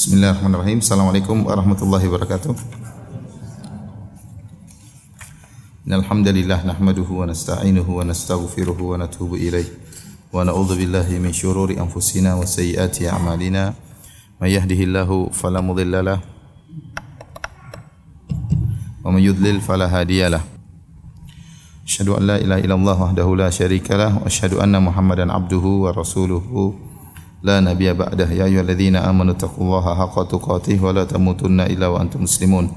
Bismillahirrahmanirrahim. Assalamualaikum warahmatullahi wabarakatuh. Alhamdulillah nahmaduhu wa nasta'inuhu wa nastaghfiruhu wa natubu ilaih. Wa na'udzu billahi min syururi anfusina wa sayyiati a'malina. May yahdihillahu fala mudilla lah wa may yudlil fala hadiyalah. Asyhadu an la ilaha illallah wahdahu la syarika lah wa asyhadu anna Muhammadan abduhu wa rasuluhu la nabiyya ba'dah ya ayyuhalladzina amanu taqullaha haqqa tuqatih wa la tamutunna illa wa antum muslimun.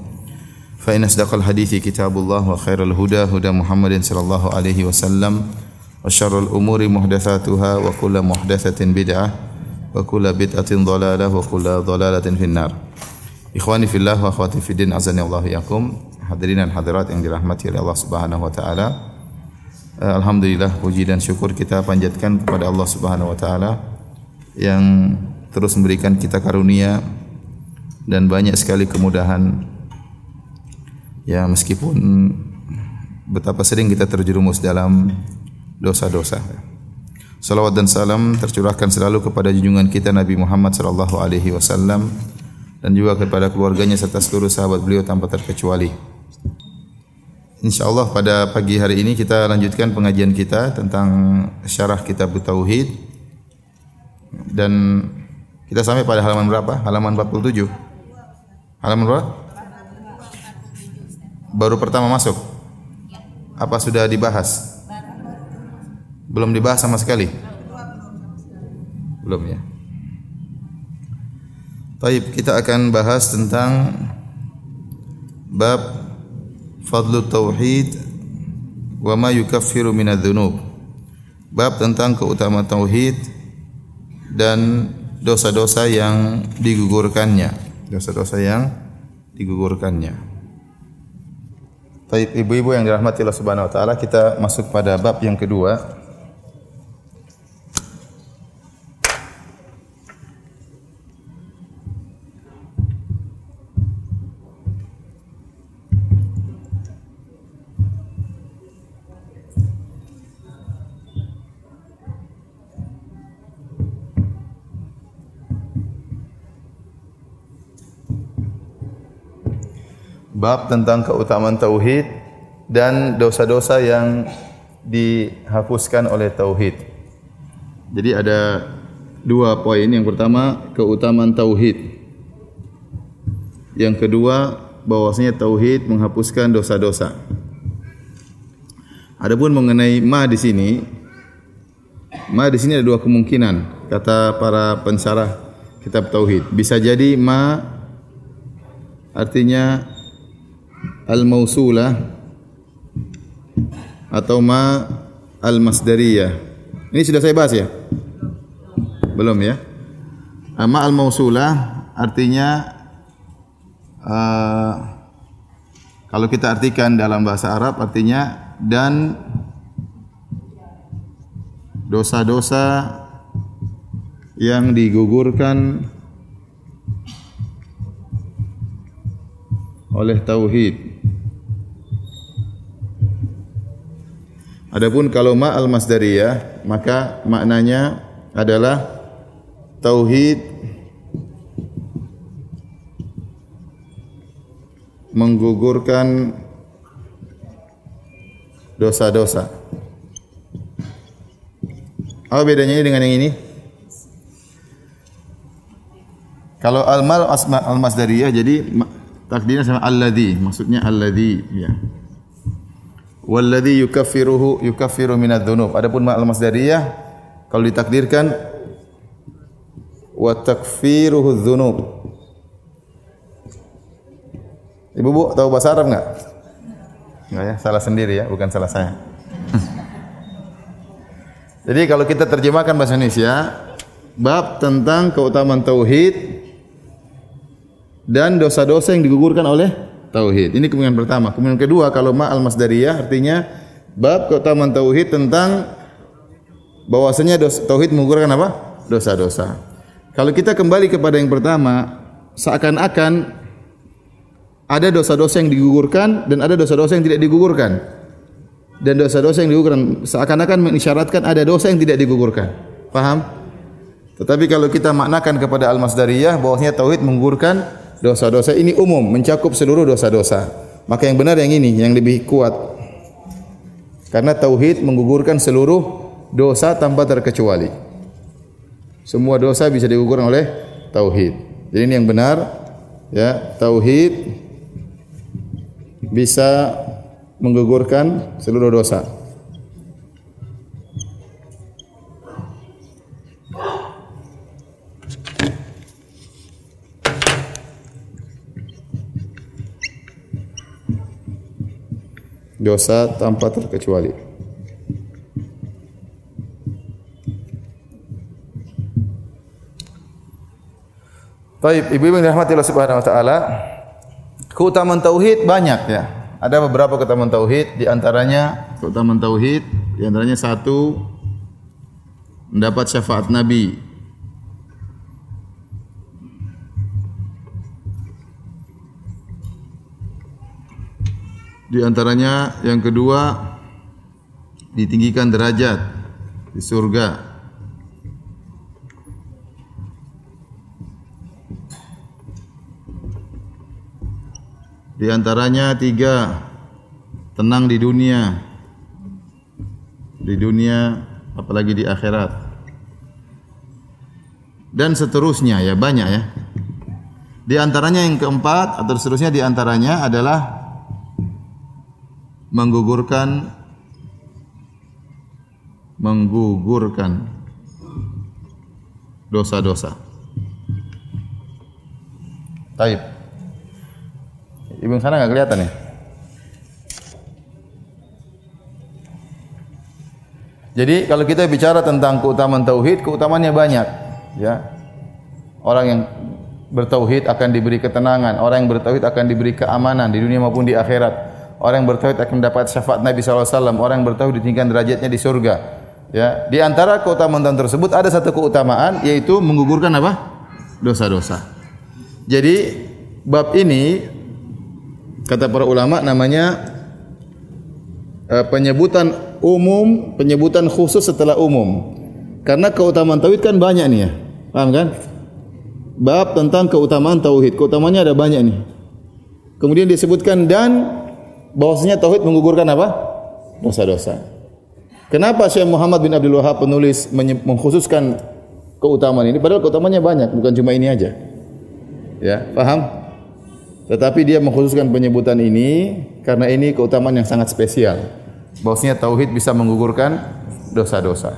Fa inna asdaqal hadithi kitabullah wa khairal huda huda Muhammadin sallallahu alaihi wasallam wa syarrul umuri muhdatsatuha wa kullu muhdatsatin bid'ah wa kullu bid'atin dhalalah wa kullu dhalalatin finnar. Ikhwani fillah wa akhwati fiddin azani Allah yakum. Hadirin dan hadirat yang dirahmati oleh Allah Subhanahu wa taala. Alhamdulillah puji dan syukur kita panjatkan kepada Allah Subhanahu wa taala yang terus memberikan kita karunia dan banyak sekali kemudahan Ya meskipun betapa sering kita terjerumus dalam dosa-dosa. Salawat dan salam tercurahkan selalu kepada junjungan kita Nabi Muhammad sallallahu alaihi wasallam dan juga kepada keluarganya serta seluruh sahabat beliau tanpa terkecuali. Insyaallah pada pagi hari ini kita lanjutkan pengajian kita tentang syarah kitab Tauhid dan kita sampai pada halaman berapa? Halaman 47. Halaman berapa? baru pertama masuk? Apa sudah dibahas? Belum dibahas sama sekali? Belum ya. Taib, kita akan bahas tentang bab fadlu tauhid wa ma yukaffiru minadz-dzunub. Bab tentang keutamaan tauhid dan dosa-dosa yang digugurkannya. Dosa-dosa yang digugurkannya. Baik ibu-ibu yang dirahmati Allah Subhanahu wa taala, kita masuk pada bab yang kedua. Bab tentang keutamaan tauhid dan dosa-dosa yang dihapuskan oleh tauhid. Jadi ada dua poin. Yang pertama keutamaan tauhid. Yang kedua bahwasanya tauhid menghapuskan dosa-dosa. Adapun mengenai ma di sini, ma di sini ada dua kemungkinan kata para pensarah kitab tauhid. Bisa jadi ma artinya al-mausulah atau ma al-masdariyah. Ini sudah saya bahas ya? Belum ya? Ma al-mausulah artinya uh, kalau kita artikan dalam bahasa Arab artinya dan dosa-dosa yang digugurkan oleh tauhid. Adapun kalau ma al masdariyah maka maknanya adalah tauhid menggugurkan dosa-dosa. Apa bedanya ini dengan yang ini? Kalau al-mal asma al-masdariyah jadi takdirnya sama alladhi, maksudnya alladhi ya. Walladhi yukaffiruhu yukaffiru minadz dzunub. Adapun ma'al masdariyah kalau ditakdirkan wa takfiruhu dzunub. Ibu Bu tahu bahasa Arab enggak? Enggak ya, salah sendiri ya, bukan salah saya. Jadi kalau kita terjemahkan bahasa Indonesia, bab tentang keutamaan tauhid dan dosa-dosa yang digugurkan oleh tauhid. Ini kemungkinan pertama. Kemungkinan kedua kalau ma al masdariyah artinya bab keutamaan tauhid tentang bahwasanya tauhid menggugurkan apa? Dosa-dosa. Kalau kita kembali kepada yang pertama, seakan-akan ada dosa-dosa yang digugurkan dan ada dosa-dosa yang tidak digugurkan. Dan dosa-dosa yang digugurkan seakan-akan mengisyaratkan ada dosa yang tidak digugurkan. Paham? Tetapi kalau kita maknakan kepada al-masdariyah bahwasanya tauhid menggugurkan dosa-dosa ini umum, mencakup seluruh dosa-dosa. Maka yang benar yang ini, yang lebih kuat. Karena tauhid menggugurkan seluruh dosa tanpa terkecuali. Semua dosa bisa digugurkan oleh tauhid. Jadi ini yang benar ya, tauhid bisa menggugurkan seluruh dosa. Dosa tanpa terkecuali. Baik, ibu-ibu yang dirahmati Allah Subhanahu wa taala, keutamaan tauhid banyak ya. Ada beberapa keutamaan tauhid, di antaranya keutamaan tauhid, di antaranya satu mendapat syafaat Nabi. Di antaranya yang kedua ditinggikan derajat di surga. Di antaranya tiga tenang di dunia, di dunia apalagi di akhirat. Dan seterusnya ya banyak ya. Di antaranya yang keempat atau seterusnya di antaranya adalah menggugurkan menggugurkan dosa-dosa. Taib. Ibu sana nggak kelihatan ya? Jadi kalau kita bicara tentang keutamaan tauhid, keutamaannya banyak, ya. Orang yang bertauhid akan diberi ketenangan, orang yang bertauhid akan diberi keamanan di dunia maupun di akhirat. Orang yang bertauhid akan mendapat syafaat Nabi SAW. Orang yang bertauhid ditinggikan derajatnya di surga. Ya, di antara keutamaan tersebut ada satu keutamaan yaitu menggugurkan apa? Dosa-dosa. Jadi bab ini kata para ulama namanya uh, penyebutan umum, penyebutan khusus setelah umum. Karena keutamaan tauhid kan banyak nih ya. Paham kan? Bab tentang keutamaan tauhid. Keutamaannya ada banyak nih. Kemudian disebutkan dan bahwasanya tauhid menggugurkan apa? Dosa-dosa. Kenapa Syekh Muhammad bin Abdul Wahab penulis mengkhususkan keutamaan ini? Padahal keutamaannya banyak, bukan cuma ini aja. Ya, paham? Tetapi dia mengkhususkan penyebutan ini karena ini keutamaan yang sangat spesial. Bahwasanya tauhid bisa menggugurkan dosa-dosa.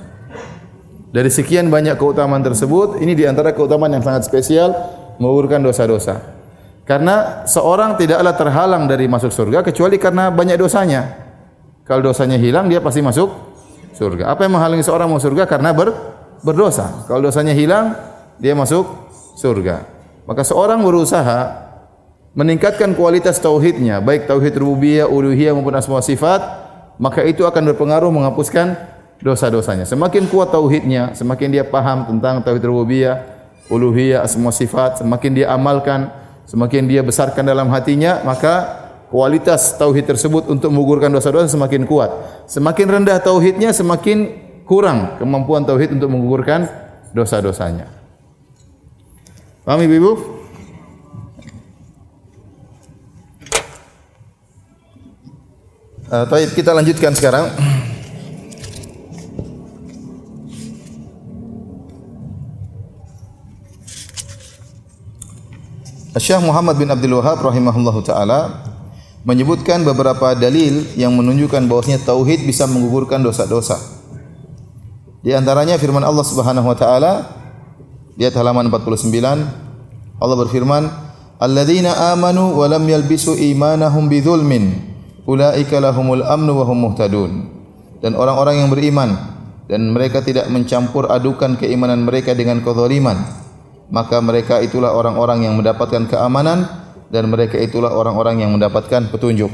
Dari sekian banyak keutamaan tersebut, ini di antara keutamaan yang sangat spesial menggugurkan dosa-dosa. Karena seorang tidaklah terhalang dari masuk surga kecuali karena banyak dosanya. Kalau dosanya hilang dia pasti masuk surga. Apa yang menghalangi seorang masuk surga? Karena ber, berdosa. Kalau dosanya hilang dia masuk surga. Maka seorang berusaha meningkatkan kualitas tauhidnya, baik tauhid rububiyah, uluhiyah maupun asma sifat, maka itu akan berpengaruh menghapuskan dosa-dosanya. Semakin kuat tauhidnya, semakin dia paham tentang tauhid rububiyah, uluhiyah, asma sifat, semakin dia amalkan Semakin dia besarkan dalam hatinya, maka kualitas tauhid tersebut untuk menggugurkan dosa-dosa semakin kuat. Semakin rendah tauhidnya, semakin kurang kemampuan tauhid untuk menggugurkan dosa-dosanya. Paham Ibu? Uh, kita lanjutkan sekarang. Syekh Muhammad bin Abdul Wahab rahimahullahu taala menyebutkan beberapa dalil yang menunjukkan bahwasanya tauhid bisa menggugurkan dosa-dosa. Di antaranya firman Allah Subhanahu wa taala di halaman 49 Allah berfirman, "Alladzina amanu wa lam yalbisu imanahum bidzulmin, ulaika lahumul amnu wa hum muhtadun." Dan orang-orang yang beriman dan mereka tidak mencampur adukan keimanan mereka dengan kezaliman maka mereka itulah orang-orang yang mendapatkan keamanan dan mereka itulah orang-orang yang mendapatkan petunjuk.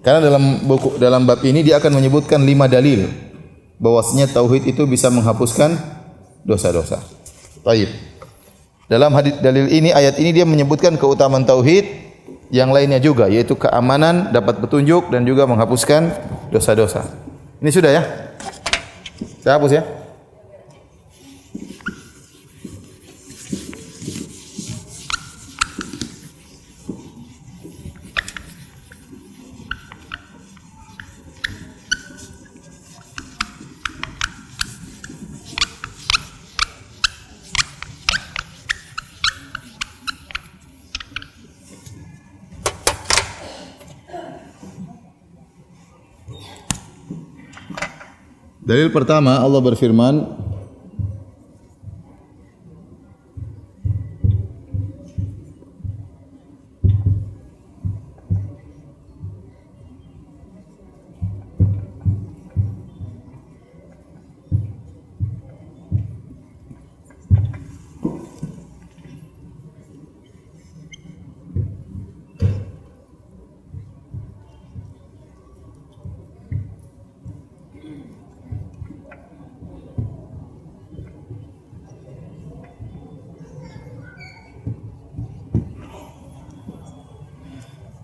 Karena dalam buku dalam bab ini dia akan menyebutkan lima dalil bahwasanya tauhid itu bisa menghapuskan dosa-dosa. Taib. Dalam hadis dalil ini ayat ini dia menyebutkan keutamaan tauhid yang lainnya juga yaitu keamanan, dapat petunjuk dan juga menghapuskan dosa-dosa. Ini sudah ya? Saya hapus ya. Dalil pertama Allah berfirman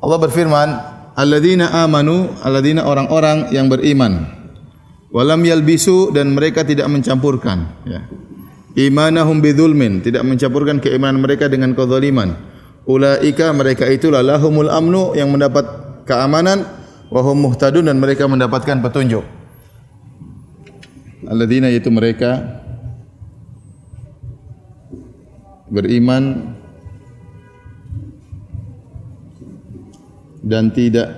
Allah berfirman, "Alladzina amanu, alladzina orang-orang yang beriman. Walam yalbisu dan mereka tidak mencampurkan, ya. Imanahum bidzulmin, tidak mencampurkan keimanan mereka dengan kezaliman. Ulaika mereka itulah lahumul amnu yang mendapat keamanan wa hum muhtadun dan mereka mendapatkan petunjuk. Alladzina yaitu mereka beriman dan tidak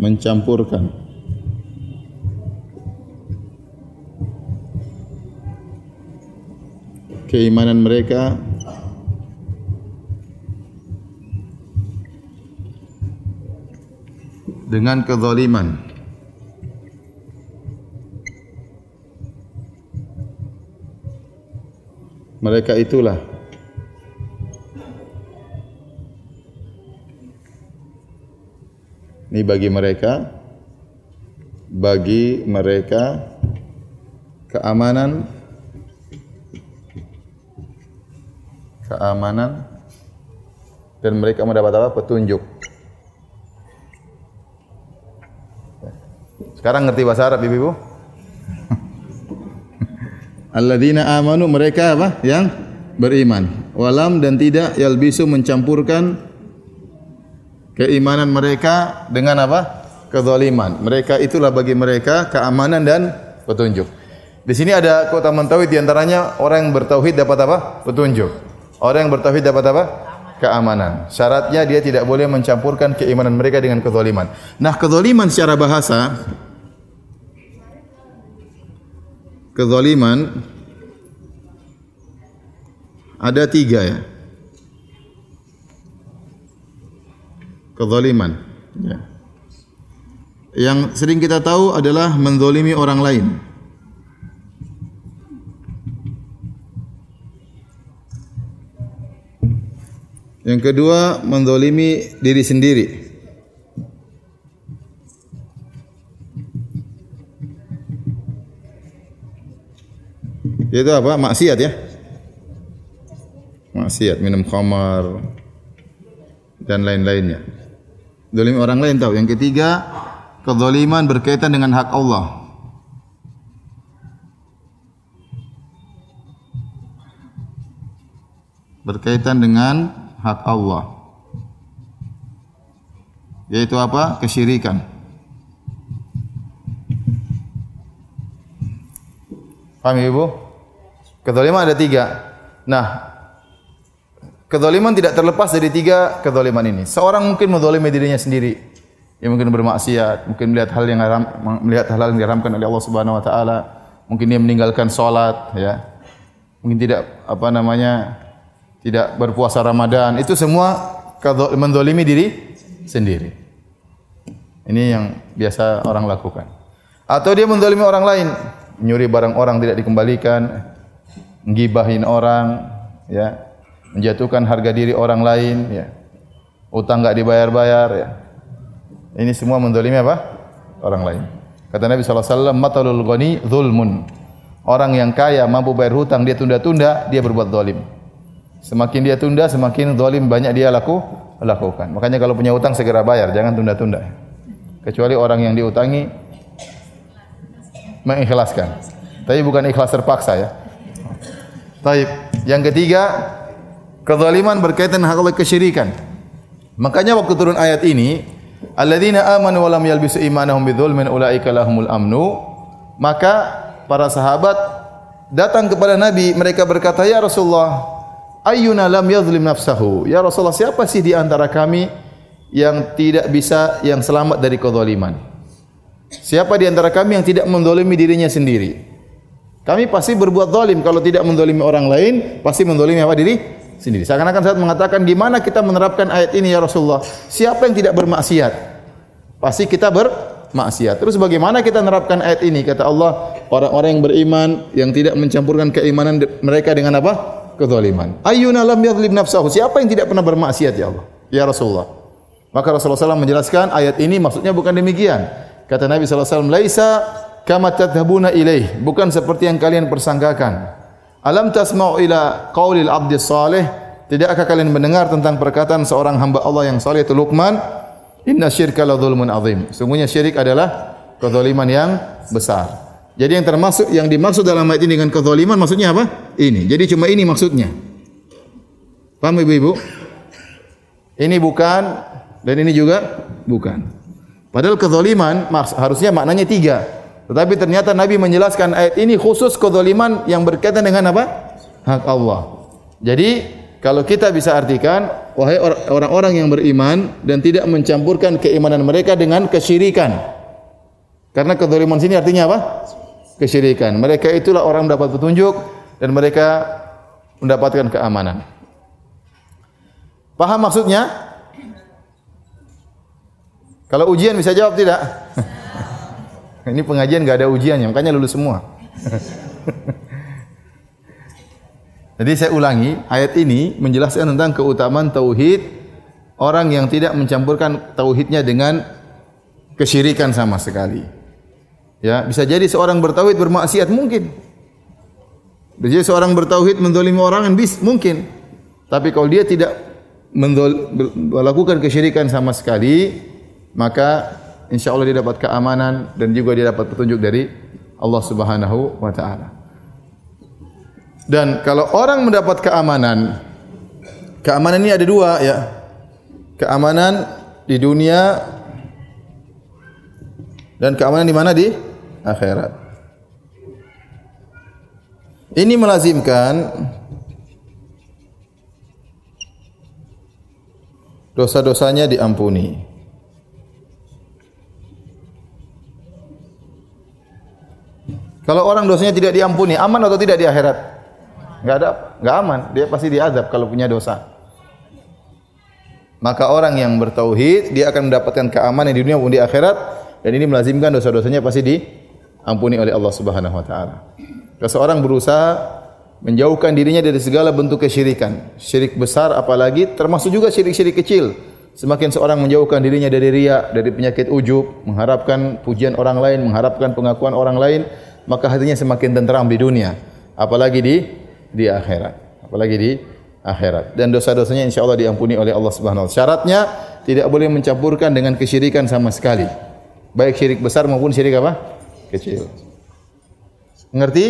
mencampurkan. Keimanan mereka dengan kezaliman. Mereka itulah Ini bagi mereka bagi mereka keamanan keamanan dan mereka mendapat apa? petunjuk. Sekarang ngerti bahasa Arab Ibu? Alladzina amanu mereka apa? Yang beriman. Walam dan tidak yalbisu mencampurkan keimanan mereka dengan apa? Kezaliman. Mereka itulah bagi mereka keamanan dan petunjuk. Di sini ada keutamaan tauhid di antaranya orang yang bertauhid dapat apa? Petunjuk. Orang yang bertauhid dapat apa? Keamanan. Syaratnya dia tidak boleh mencampurkan keimanan mereka dengan kezaliman. Nah, kezaliman secara bahasa kezaliman ada tiga ya. Kezaliman. Ya. Yang sering kita tahu adalah menzolimi orang lain. Yang kedua, menzolimi diri sendiri. Itu apa? Maksiat ya. Maksiat, minum khamar dan lain-lainnya. Zalim orang lain tahu. Yang ketiga, kezaliman berkaitan dengan hak Allah. Berkaitan dengan hak Allah. Yaitu apa? Kesyirikan. Paham Ibu? Kezaliman ada tiga. Nah, Kezaliman tidak terlepas dari tiga kezaliman ini. Seorang mungkin menzalimi dirinya sendiri. Dia mungkin bermaksiat, mungkin melihat hal yang haram, melihat hal yang diharamkan oleh Allah Subhanahu wa taala. Mungkin dia meninggalkan salat, ya. Mungkin tidak apa namanya? tidak berpuasa Ramadan. Itu semua menzalimi diri sendiri. Ini yang biasa orang lakukan. Atau dia menzalimi orang lain, nyuri barang orang tidak dikembalikan, ngibahin orang, ya menjatuhkan harga diri orang lain, ya. Utang enggak dibayar-bayar, ya. Ini semua mendolimi apa? Orang lain. Kata Nabi SAW, Matalul ghani zulmun. Orang yang kaya mampu bayar hutang, dia tunda-tunda, dia berbuat zalim. Semakin dia tunda, semakin zalim banyak dia laku, lakukan. Makanya kalau punya hutang segera bayar, jangan tunda-tunda. Kecuali orang yang diutangi mengikhlaskan. Tapi bukan ikhlas terpaksa ya. Taib. Yang ketiga, Kezaliman berkaitan hak kesyirikan. Makanya waktu turun ayat ini, alladzina amanu wa lam yalbisu imanahum bidzulmin ulaika lahumul amnu, maka para sahabat datang kepada Nabi, mereka berkata, "Ya Rasulullah, ayyuna lam yadhlim nafsahu?" Ya Rasulullah, siapa sih di antara kami yang tidak bisa yang selamat dari kezaliman? Siapa di antara kami yang tidak mendolimi dirinya sendiri? Kami pasti berbuat zalim kalau tidak mendolimi orang lain, pasti mendolimi apa diri sendiri. Seakan-akan saat mengatakan di mana kita menerapkan ayat ini ya Rasulullah? Siapa yang tidak bermaksiat? Pasti kita bermaksiat. Terus bagaimana kita menerapkan ayat ini? Kata Allah, orang-orang yang beriman yang tidak mencampurkan keimanan mereka dengan apa? Kezaliman. Ayyuna lam yadhlim nafsahu. Siapa yang tidak pernah bermaksiat ya Allah? Ya Rasulullah. Maka Rasulullah SAW menjelaskan ayat ini maksudnya bukan demikian. Kata Nabi SAW, Laisa kama tadhabuna ilaih. Bukan seperti yang kalian persangkakan. Alam tasma'u ila qaulil abdi salih. Tidakkah kalian mendengar tentang perkataan seorang hamba Allah yang saleh itu Luqman? Inna syirka la dzulmun azim. Sungguhnya syirik adalah kezaliman yang besar. Jadi yang termasuk yang dimaksud dalam ayat ini dengan kezaliman maksudnya apa? Ini. Jadi cuma ini maksudnya. Paham Ibu-ibu? Ini bukan dan ini juga bukan. Padahal kezaliman harusnya maknanya tiga. Tetapi ternyata Nabi menjelaskan ayat ini khusus kezaliman yang berkaitan dengan apa? Hak Allah. Jadi kalau kita bisa artikan, wahai orang-orang yang beriman dan tidak mencampurkan keimanan mereka dengan kesyirikan. Karena kezaliman sini artinya apa? Kesyirikan. Mereka itulah orang mendapat petunjuk dan mereka mendapatkan keamanan. Paham maksudnya? Kalau ujian bisa jawab tidak? Ini pengajian nggak ada ujiannya, makanya lulus semua. Jadi saya ulangi, ayat ini menjelaskan tentang keutamaan tauhid orang yang tidak mencampurkan tauhidnya dengan kesyirikan sama sekali. Ya, bisa jadi seorang bertauhid bermaksiat mungkin. Bisa jadi seorang bertauhid mendolimi orang bis mungkin. Tapi kalau dia tidak melakukan kesyirikan sama sekali, maka insya Allah dia dapat keamanan dan juga dia dapat petunjuk dari Allah Subhanahu wa taala. Dan kalau orang mendapat keamanan, keamanan ini ada dua ya. Keamanan di dunia dan keamanan di mana di akhirat. Ini melazimkan dosa-dosanya diampuni. Kalau orang dosanya tidak diampuni, aman atau tidak di akhirat? Enggak ada, enggak aman. Dia pasti diazab kalau punya dosa. Maka orang yang bertauhid, dia akan mendapatkan keamanan di dunia maupun di akhirat dan ini melazimkan dosa-dosanya pasti diampuni oleh Allah Subhanahu wa taala. Seseorang berusaha menjauhkan dirinya dari segala bentuk kesyirikan. Syirik besar apalagi termasuk juga syirik-syirik kecil. Semakin seorang menjauhkan dirinya dari riya, dari penyakit ujub, mengharapkan pujian orang lain, mengharapkan pengakuan orang lain, maka hatinya semakin tenteram di dunia, apalagi di di akhirat. Apalagi di akhirat. Dan dosa-dosanya insya Allah diampuni oleh Allah Subhanahu wa taala. Syaratnya tidak boleh mencampurkan dengan kesyirikan sama sekali. Baik syirik besar maupun syirik apa? Kecil. Ngerti?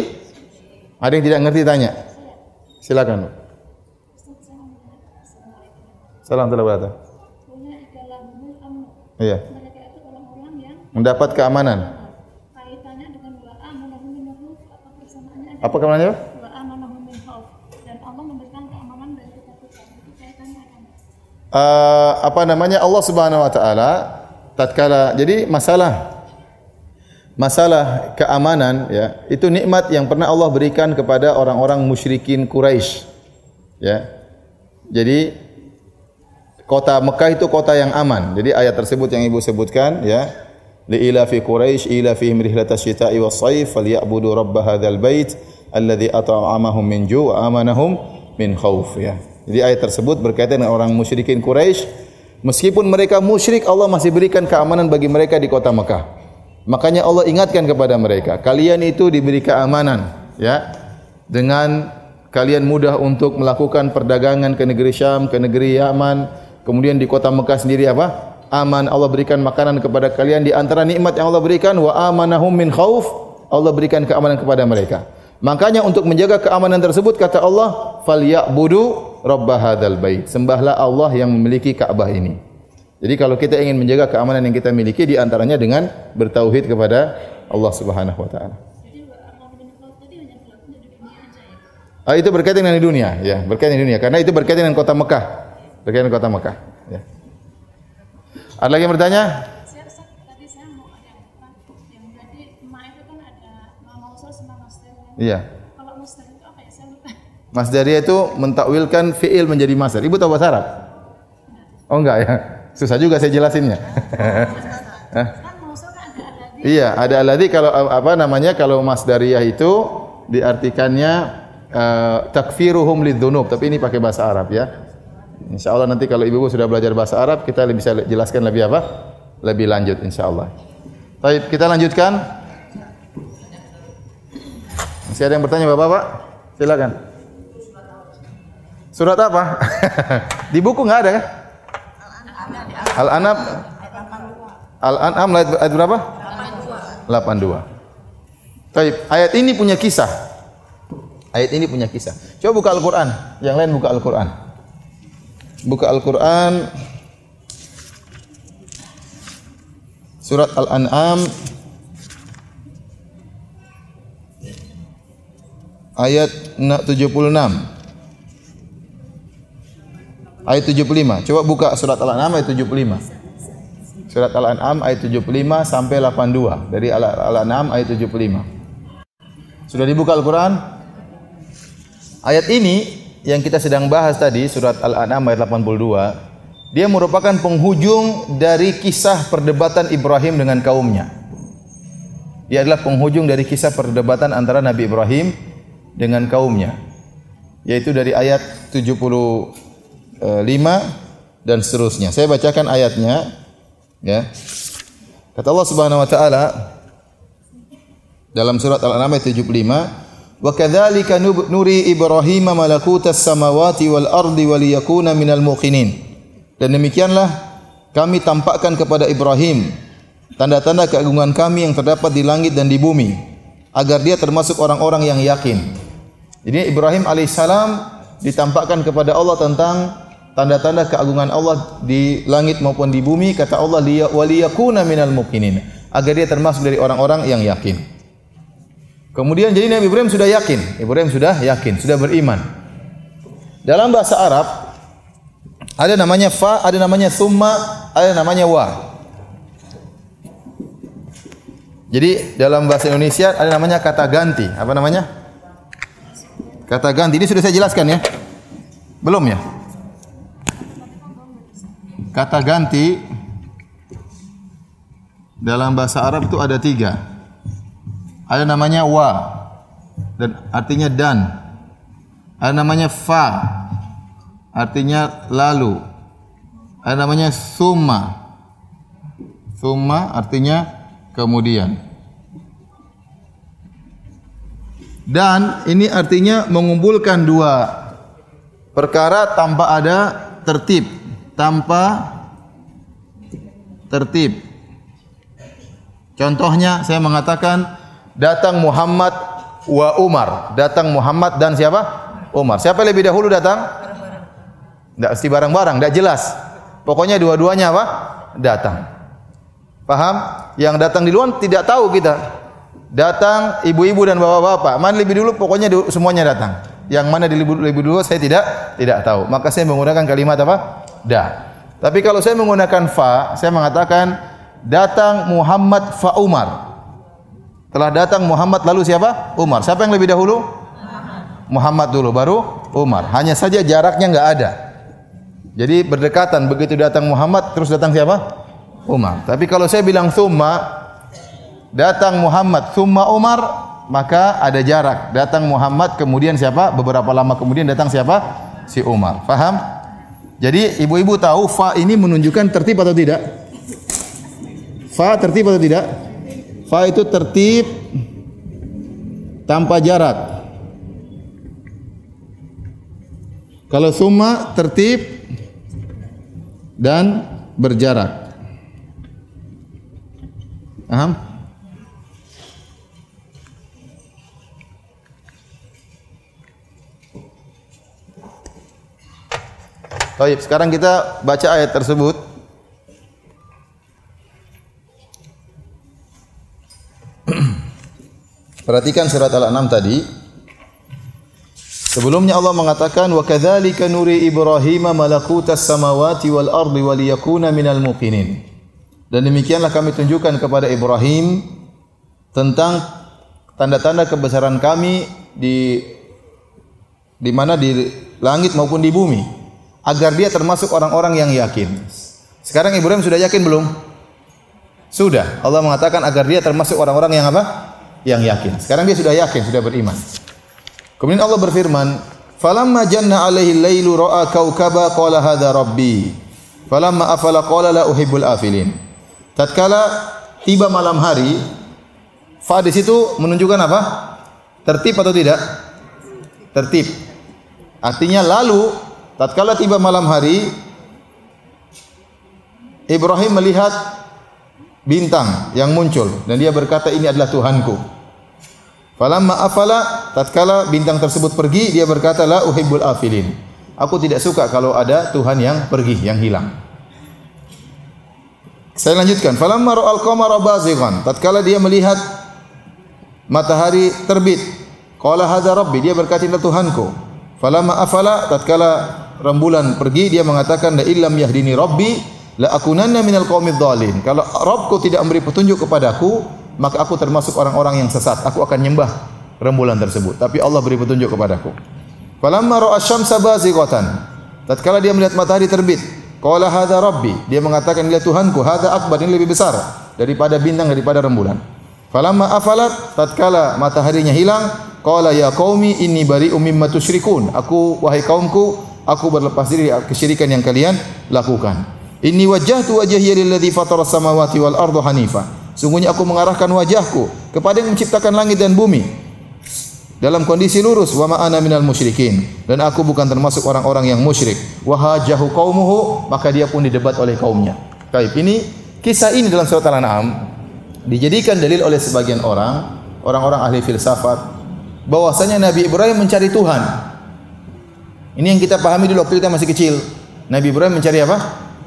Ada yang tidak ngerti tanya. Silakan. Salam telah Iya. Mendapat keamanan. Apa keamanannya? Uh, apa namanya? Allah Subhanahu wa taala tatkala jadi masalah masalah keamanan ya itu nikmat yang pernah Allah berikan kepada orang-orang musyrikin Quraisy ya. Jadi kota Mekah itu kota yang aman. Jadi ayat tersebut yang ibu sebutkan ya. Li ila fi Quraisy ila fihim rihlatas syita'i was sayf falyabudu rabb hadzal bait alladzi at'amahum min ju' wa amanahum min khauf ya. Jadi ayat tersebut berkaitan dengan orang musyrikin Quraisy. Meskipun mereka musyrik, Allah masih berikan keamanan bagi mereka di kota Mekah. Makanya Allah ingatkan kepada mereka, kalian itu diberi keamanan, ya. Dengan kalian mudah untuk melakukan perdagangan ke negeri Syam, ke negeri Yaman, kemudian di kota Mekah sendiri apa? Aman Allah berikan makanan kepada kalian di antara nikmat yang Allah berikan wa amanahum min khauf Allah berikan keamanan kepada mereka. Makanya untuk menjaga keamanan tersebut kata Allah, "Falyabudu rabb hadzal bait." Sembahlah Allah yang memiliki Ka'bah ini. Jadi kalau kita ingin menjaga keamanan yang kita miliki di antaranya dengan bertauhid kepada Allah Subhanahu wa taala. Ah, itu berkaitan dengan dunia, ya, berkaitan dengan dunia. Karena itu berkaitan dengan kota Mekah. Berkaitan dengan kota Mekah, ya. Ada lagi yang bertanya? Iya. Kalau masdar itu apa ya? Saya lupa. Itu mentakwilkan fiil menjadi masdar. Ibu tahu bahasa Arab? Oh enggak ya. Susah juga saya jelasinnya. Hah? Kan kan. Iya, ada alladzi kalau apa namanya kalau masdariyah itu diartikannya eh, takfiruhum lidzunub, tapi ini pakai bahasa Arab ya. Insya Allah nanti kalau ibu sudah belajar bahasa Arab kita bisa jelaskan lebih apa? Lebih lanjut insya Allah. Baik, kita lanjutkan. Masih ada yang bertanya Bapak-bapak? Silakan. Surat apa? Di buku nggak ada kan? Al-An'am Al-An'am ayat berapa? 82. Baik, ayat ini punya kisah. Ayat ini punya kisah. Coba buka Al-Qur'an. Yang lain buka Al-Qur'an. Buka Al-Qur'an Surat Al-An'am ayat 76. Ayat 75. Coba buka surat Al-An'am ayat 75. Surat Al-An'am ayat 75 sampai 82. Dari Al- Al-An'am ayat 75. Sudah dibuka Al-Quran? Ayat ini yang kita sedang bahas tadi, surat Al-An'am ayat 82, dia merupakan penghujung dari kisah perdebatan Ibrahim dengan kaumnya. Dia adalah penghujung dari kisah perdebatan antara Nabi Ibrahim dengan kaumnya. Yaitu dari ayat 75 dan seterusnya. Saya bacakan ayatnya ya. Kata Allah Subhanahu wa taala dalam surat Al-An'am ayat 75, "Wa kadzalika nuri Ibrahim malakutas samawati wal ardi wa liyakuna minal muqinin." Dan demikianlah kami tampakkan kepada Ibrahim tanda-tanda keagungan kami yang terdapat di langit dan di bumi agar dia termasuk orang-orang yang yakin. Jadi Ibrahim alaihissalam ditampakkan kepada Allah tentang tanda-tanda keagungan Allah di langit maupun di bumi kata Allah liya waliyakuna minal muqinin agar dia termasuk dari orang-orang yang yakin. Kemudian jadi Nabi Ibrahim sudah yakin, Ibrahim sudah yakin, sudah beriman. Dalam bahasa Arab ada namanya fa, ada namanya summa, ada namanya wa. Jadi dalam bahasa Indonesia ada namanya kata ganti. Apa namanya? Kata ganti. Ini sudah saya jelaskan ya. Belum ya? Kata ganti dalam bahasa Arab itu ada tiga. Ada namanya wa dan artinya dan. Ada namanya fa artinya lalu. Ada namanya summa. Summa artinya kemudian. Dan ini artinya mengumpulkan dua perkara tanpa ada tertib, tanpa tertib. Contohnya saya mengatakan datang Muhammad wa Umar. Datang Muhammad dan siapa? Umar. Siapa lebih dahulu datang? Tidak mesti bareng-bareng, tidak jelas. Pokoknya dua-duanya apa? Datang. Paham? Yang datang di luar tidak tahu kita. Datang ibu-ibu dan bapak-bapak. Mana lebih dulu? Pokoknya semuanya datang. Yang mana lebih, lebih dulu saya tidak tidak tahu. Maka saya menggunakan kalimat apa? Da. Tapi kalau saya menggunakan fa, saya mengatakan datang Muhammad fa Umar. Telah datang Muhammad lalu siapa? Umar. Siapa yang lebih dahulu? Muhammad dulu baru Umar. Hanya saja jaraknya enggak ada. Jadi berdekatan begitu datang Muhammad terus datang siapa? Umar. Tapi kalau saya bilang summa datang Muhammad summa Umar maka ada jarak. Datang Muhammad kemudian siapa? Beberapa lama kemudian datang siapa? Si Umar. Paham? Jadi ibu-ibu tahu fa ini menunjukkan tertib atau tidak? Fa tertib atau tidak? Fa itu tertib tanpa jarak. Kalau summa tertib dan berjarak. Paham? Baik, sekarang kita baca ayat tersebut. Perhatikan surat Al-An'am tadi. Sebelumnya Allah mengatakan wa kadzalika nuri Ibrahim malakutas samawati wal ardi wa liyakuna minal muqinin. Dan demikianlah kami tunjukkan kepada Ibrahim tentang tanda-tanda kebesaran kami di di mana di langit maupun di bumi agar dia termasuk orang-orang yang yakin. Sekarang Ibrahim sudah yakin belum? Sudah. Allah mengatakan agar dia termasuk orang-orang yang apa? Yang yakin. Sekarang dia sudah yakin, sudah beriman. Kemudian Allah berfirman, "Falamma janna alaihi lailu ra'a kaukaba qala hadza rabbi." Falamma afala qala la uhibbul afilin. Tatkala tiba malam hari, fa di situ menunjukkan apa? Tertib atau tidak? Tertib. Artinya lalu tatkala tiba malam hari Ibrahim melihat bintang yang muncul dan dia berkata ini adalah Tuhanku. Falamma afala tatkala bintang tersebut pergi dia berkata la uhibbul afilin. Aku tidak suka kalau ada Tuhan yang pergi, yang hilang. Saya lanjutkan. Falamma ra'al qamara bazighan, tatkala dia melihat matahari terbit, qala hadza rabbi, dia berkata ini Tuhanku. Falamma afala tatkala rembulan pergi dia mengatakan la illam yahdini rabbi la akunanna minal qaumidz dhalin. Kalau Rabbku tidak memberi petunjuk kepadaku, maka aku termasuk orang-orang yang sesat. Aku akan nyembah rembulan tersebut. Tapi Allah beri petunjuk kepadaku. Falamma ra'a syamsa bazighatan. Tatkala dia melihat matahari terbit, qala hadza rabbi. Dia mengatakan ini Tuhanku, hadza akbar, ini lebih besar daripada bintang daripada rembulan. Falamma afalat tatkala mataharinya hilang, qala ya qaumi inni bari'um mimma tusyrikun. Aku wahai kaumku, aku berlepas diri dari kesyirikan yang kalian lakukan. Inni wajjahtu wajhiya lilladzi fatara samawati wal arda hanifa. Sungguhnya aku mengarahkan wajahku kepada yang menciptakan langit dan bumi dalam kondisi lurus wa ma ana minal musyrikin dan aku bukan termasuk orang-orang yang musyrik wa hajahu qaumuhu maka dia pun didebat oleh kaumnya. Baik, ini kisah ini dalam surat Al-An'am dijadikan dalil oleh sebagian orang, orang-orang ahli filsafat bahwasanya Nabi Ibrahim mencari Tuhan. Ini yang kita pahami dulu waktu kita masih kecil. Nabi Ibrahim mencari apa?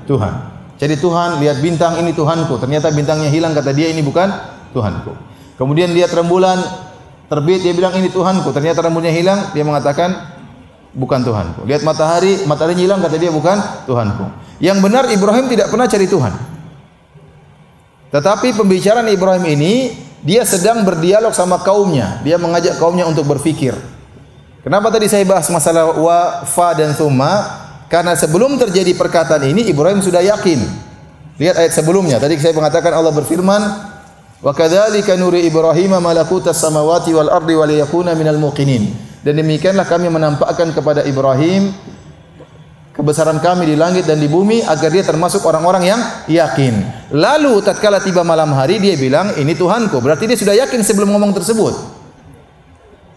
Tuhan. Cari Tuhan, lihat bintang ini Tuhanku. Ternyata bintangnya hilang kata dia ini bukan Tuhanku. Kemudian lihat rembulan, terbit dia bilang ini Tuhanku. Ternyata rambutnya hilang dia mengatakan bukan Tuhanku. Lihat matahari matahari hilang kata dia bukan Tuhanku. Yang benar Ibrahim tidak pernah cari Tuhan. Tetapi pembicaraan Ibrahim ini dia sedang berdialog sama kaumnya. Dia mengajak kaumnya untuk berfikir. Kenapa tadi saya bahas masalah wa fa dan thumma karena sebelum terjadi perkataan ini Ibrahim sudah yakin. Lihat ayat sebelumnya. Tadi saya mengatakan Allah berfirman Wa kadzalika nuri Ibrahim malakutas samawati wal ardi wa liyakuna minal muqinin. Dan demikianlah kami menampakkan kepada Ibrahim kebesaran kami di langit dan di bumi agar dia termasuk orang-orang yang yakin. Lalu tatkala tiba malam hari dia bilang ini Tuhanku. Berarti dia sudah yakin sebelum ngomong tersebut.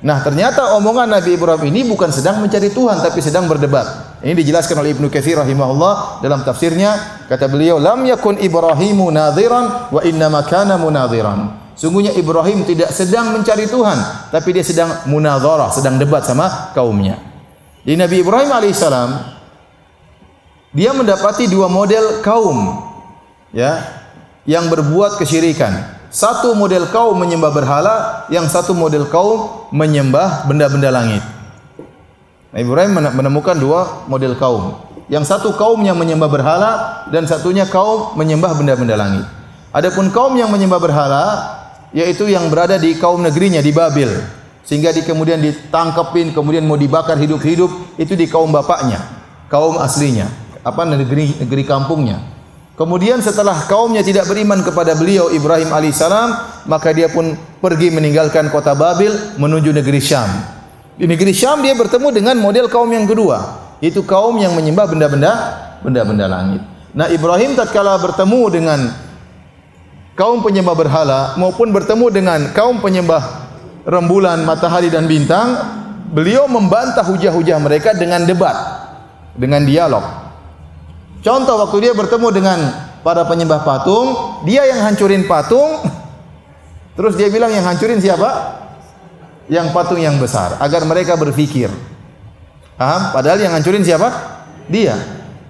Nah, ternyata omongan Nabi Ibrahim ini bukan sedang mencari Tuhan tapi sedang berdebat. Ini dijelaskan oleh Ibnu Katsir rahimahullah dalam tafsirnya, kata beliau, "Lam yakun Ibrahimu nadhiran wa inna kana munadhiran." Sungguhnya Ibrahim tidak sedang mencari Tuhan, tapi dia sedang munadharah, sedang debat sama kaumnya. Di Nabi Ibrahim alaihissalam dia mendapati dua model kaum ya yang berbuat kesyirikan. Satu model kaum menyembah berhala, yang satu model kaum menyembah benda-benda langit. Nah, Ibrahim menemukan dua model kaum. Yang satu kaum yang menyembah berhala dan satunya kaum menyembah benda-benda langit. Adapun kaum yang menyembah berhala yaitu yang berada di kaum negerinya di Babil sehingga di kemudian ditangkepin kemudian mau dibakar hidup-hidup itu di kaum bapaknya, kaum aslinya, apa negeri negeri kampungnya. Kemudian setelah kaumnya tidak beriman kepada beliau Ibrahim alaihissalam, maka dia pun pergi meninggalkan kota Babil menuju negeri Syam. Di negeri Syam dia bertemu dengan model kaum yang kedua, yaitu kaum yang menyembah benda-benda benda-benda langit. Nah, Ibrahim tatkala bertemu dengan kaum penyembah berhala maupun bertemu dengan kaum penyembah rembulan, matahari dan bintang, beliau membantah hujah-hujah mereka dengan debat, dengan dialog. Contoh waktu dia bertemu dengan para penyembah patung, dia yang hancurin patung, terus dia bilang yang hancurin siapa? Yang patung yang besar, agar mereka berpikir. Paham? Padahal yang hancurin siapa? Dia.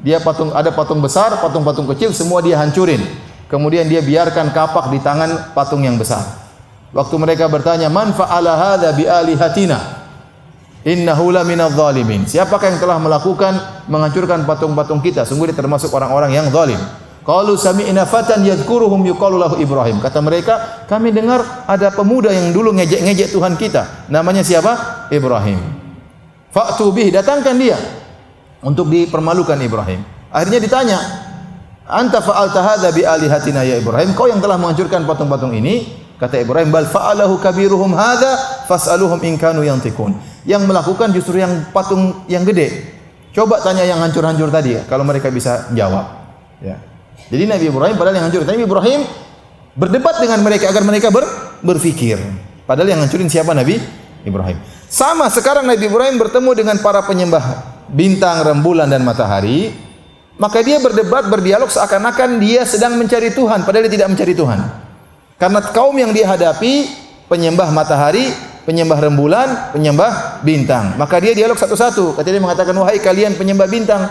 Dia patung ada patung besar, patung-patung kecil, semua dia hancurin. Kemudian dia biarkan kapak di tangan patung yang besar. Waktu mereka bertanya, "Man fa'ala hadza bi alihatina?" Innahu la minadh zalimin. Siapakah yang telah melakukan menghancurkan patung-patung kita? Sungguh dia termasuk orang-orang yang zalim. Qalu sami'na fatan yadhkuruhum yuqalu lahu Ibrahim. Kata mereka, kami dengar ada pemuda yang dulu ngejek-ngejek Tuhan kita. Namanya siapa? Ibrahim. Fa'tu bih, datangkan dia untuk dipermalukan Ibrahim. Akhirnya ditanya, "Anta fa'alta hadza bi alihatina ya Ibrahim?" Kau yang telah menghancurkan patung-patung ini? Kata Ibrahim, "Bal fa'alahu kabiruhum hadza fas'aluhum in kanu yantikun." Yang melakukan justru yang patung yang gede. Coba tanya yang hancur-hancur tadi ya, kalau mereka bisa jawab. Ya. Jadi Nabi Ibrahim padahal yang hancur. Nabi Ibrahim berdebat dengan mereka agar mereka ber, berfikir. Padahal yang hancurin siapa Nabi Ibrahim. Sama sekarang Nabi Ibrahim bertemu dengan para penyembah bintang, rembulan dan matahari. Maka dia berdebat, berdialog seakan-akan dia sedang mencari Tuhan. Padahal dia tidak mencari Tuhan. Karena kaum yang dia hadapi penyembah matahari, penyembah rembulan, penyembah bintang. Maka dia dialog satu-satu. Ketika dia mengatakan, "Wahai kalian penyembah bintang,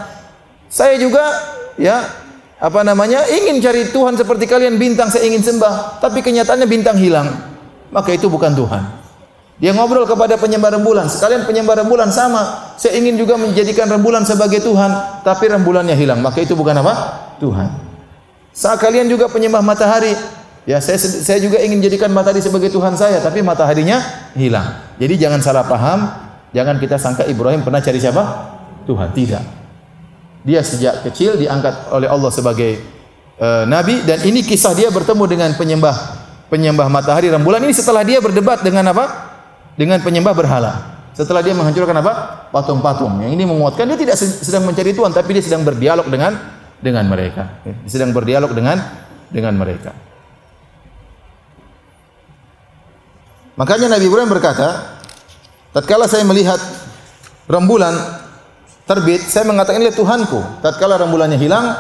saya juga ya apa namanya? Ingin cari Tuhan seperti kalian bintang saya ingin sembah tapi kenyataannya bintang hilang. Maka itu bukan Tuhan. Dia ngobrol kepada penyembah rembulan. Sekalian penyembah rembulan sama. Saya ingin juga menjadikan rembulan sebagai Tuhan tapi rembulannya hilang. Maka itu bukan apa? Tuhan. Saat kalian juga penyembah matahari ya saya saya juga ingin jadikan matahari sebagai Tuhan saya tapi mataharinya hilang. Jadi jangan salah paham. Jangan kita sangka Ibrahim pernah cari siapa? Tuhan. Tidak dia sejak kecil diangkat oleh Allah sebagai uh, nabi dan ini kisah dia bertemu dengan penyembah penyembah matahari rembulan ini setelah dia berdebat dengan apa? Dengan penyembah berhala. Setelah dia menghancurkan apa? Patung-patung. Yang ini menguatkan dia tidak sedang mencari Tuhan tapi dia sedang berdialog dengan dengan mereka. Dia sedang berdialog dengan dengan mereka. Makanya Nabi Ibrahim berkata, tatkala saya melihat rembulan terbit, saya mengatakan ini Tuhanku. Tatkala rembulannya hilang,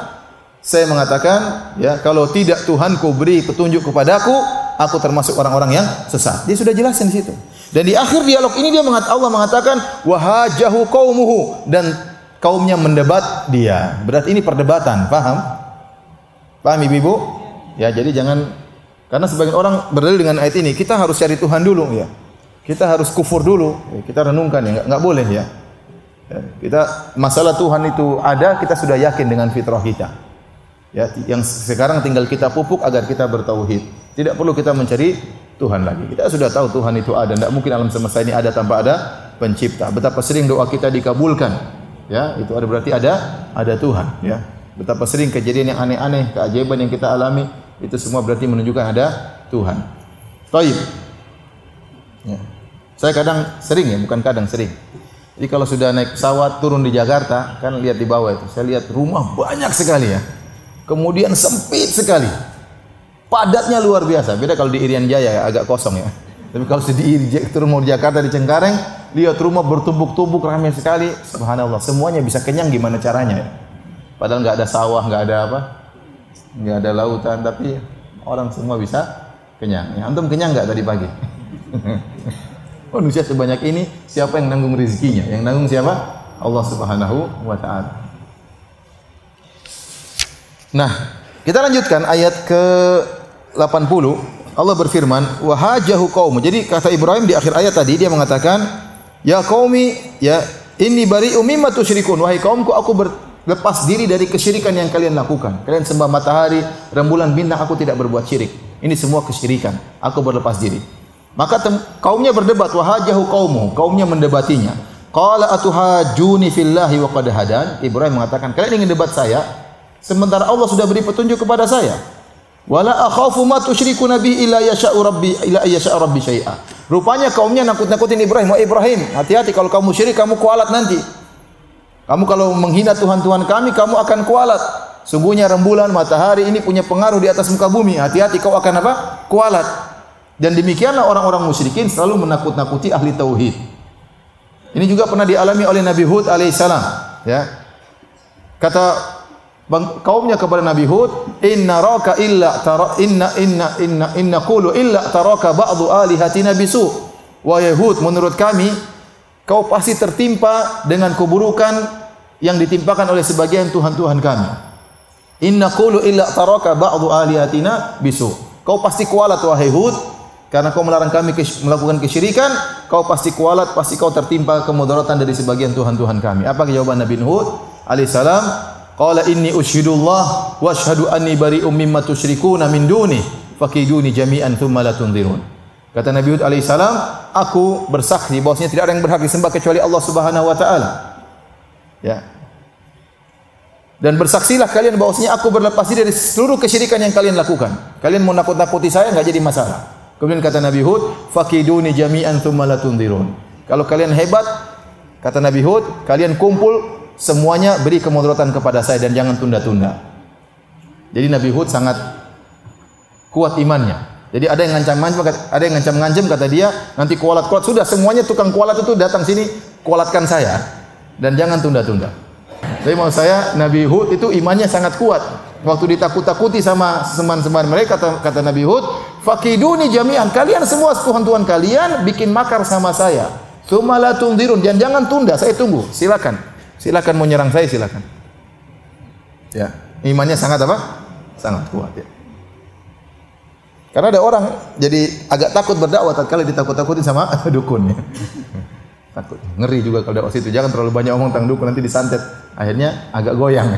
saya mengatakan, ya kalau tidak Tuhanku beri petunjuk kepadaku, aku termasuk orang-orang yang sesat. Dia sudah jelasin di situ. Dan di akhir dialog ini dia mengat Allah mengatakan wahajahu qaumuhu dan kaumnya mendebat dia. Berarti ini perdebatan, paham? Paham Ibu? Ya, jadi jangan karena sebagian orang berdalil dengan ayat ini, kita harus cari Tuhan dulu ya. Kita harus kufur dulu, ya, kita renungkan ya, nggak boleh ya. Ya, kita masalah Tuhan itu ada, kita sudah yakin dengan fitrah kita. Ya, yang sekarang tinggal kita pupuk agar kita bertauhid. Tidak perlu kita mencari Tuhan lagi. Kita sudah tahu Tuhan itu ada. Tidak mungkin alam semesta ini ada tanpa ada pencipta. Betapa sering doa kita dikabulkan. Ya, itu ada berarti ada ada Tuhan. Ya, betapa sering kejadian yang aneh-aneh, keajaiban yang kita alami, itu semua berarti menunjukkan ada Tuhan. Taib. Ya. Saya kadang sering ya, bukan kadang sering. Jadi kalau sudah naik pesawat turun di Jakarta, kan lihat di bawah itu. Saya lihat rumah banyak sekali ya. Kemudian sempit sekali. Padatnya luar biasa. Beda kalau di Irian Jaya ya, agak kosong ya. Tapi kalau di turun mau di Jakarta di Cengkareng, lihat rumah bertumbuk-tumbuk ramai sekali. Subhanallah, semuanya bisa kenyang gimana caranya ya. Padahal nggak ada sawah, nggak ada apa, nggak ada lautan, tapi orang semua bisa kenyang. Ya, antum kenyang nggak tadi pagi? Manusia sebanyak ini, siapa yang nanggung rezekinya? Yang nanggung siapa? Allah Subhanahu wa taala. Nah, kita lanjutkan ayat ke 80. Allah berfirman, "Wa hajahu qaum." Jadi kata Ibrahim di akhir ayat tadi dia mengatakan, "Ya qaumi, ya inni bari'u mimma tusyrikun." Wahai kaumku, aku berlepas diri dari kesyirikan yang kalian lakukan. Kalian sembah matahari, rembulan, bintang, aku tidak berbuat syirik. Ini semua kesyirikan. Aku berlepas diri. Maka kaumnya berdebat wahajahu qaumu, kaumnya mendebatinya. Qala atuhajuni fillahi wa qad hadan. Ibrahim mengatakan, "Kalian ingin debat saya sementara Allah sudah beri petunjuk kepada saya." Wala akhafu ma tusyriku nabi illa yasha'u rabbi illa yasha'u rabbi syai'a. Rupanya kaumnya nakut-nakutin Ibrahim, "Wah Ibrahim, hati-hati kalau kamu syirik kamu kualat nanti." Kamu kalau menghina Tuhan-Tuhan kami, kamu akan kualat. Sungguhnya rembulan, matahari ini punya pengaruh di atas muka bumi. Hati-hati kau akan apa? Kualat. Dan demikianlah orang-orang musyrikin selalu menakut-nakuti ahli tauhid. Ini juga pernah dialami oleh Nabi Hud alaihissalam. Ya. Kata bang, kaumnya kepada Nabi Hud, "Inna raka illa tara inna inna inna inna qulu illa taraka ba'du alihatina bisu." Wahai Hud, menurut kami kau pasti tertimpa dengan keburukan yang ditimpakan oleh sebagian tuhan-tuhan kami. Inna qulu illa taraka ba'du alihatina bisu. Kau pasti kualat wahai Hud karena kau melarang kami melakukan kesyirikan, kau pasti kualat, pasti kau tertimpa kemudaratan dari sebagian tuhan-tuhan kami. Apa jawaban Nabi Hud alaihissalam? Qala inni usyhidullah wa asyhadu anni bari'um mimma tusyrikuna min duni fakiduni jami'an thumma la tunzirun. Kata Nabi Hud alaihi salam, aku bersaksi bahwasanya tidak ada yang berhak disembah kecuali Allah Subhanahu wa taala. Ya. Dan bersaksilah kalian bahwasanya aku berlepas diri dari seluruh kesyirikan yang kalian lakukan. Kalian mau nakut-nakuti saya enggak jadi masalah. Kemudian kata Nabi Hud, fakiduni jami'an thumma la tunzirun. Kalau kalian hebat, kata Nabi Hud, kalian kumpul semuanya beri kemudaratan kepada saya dan jangan tunda-tunda. Jadi Nabi Hud sangat kuat imannya. Jadi ada yang ngancam-ngancam, ada yang ngancam-ngancam kata dia, nanti kualat-kualat sudah semuanya tukang kualat itu datang sini kualatkan saya dan jangan tunda-tunda. Tapi mau saya Nabi Hud itu imannya sangat kuat. Waktu ditakut-takuti sama teman-teman mereka kata, kata Nabi Hud, "Fakiduni jami'an." Kalian semua tuhan-tuhan kalian bikin makar sama saya. Tsumma la tundirun. Dan jangan tunda, saya tunggu. Silakan. Silakan mau nyerang saya silakan. Ya, imannya sangat apa? Sangat kuat ya. Karena ada orang jadi agak takut berdakwah tatkala ditakut-takutin sama dukun ya. Takut. Ngeri juga kalau dakwah situ. Jangan terlalu banyak omong tentang dukun nanti disantet. Akhirnya agak goyang.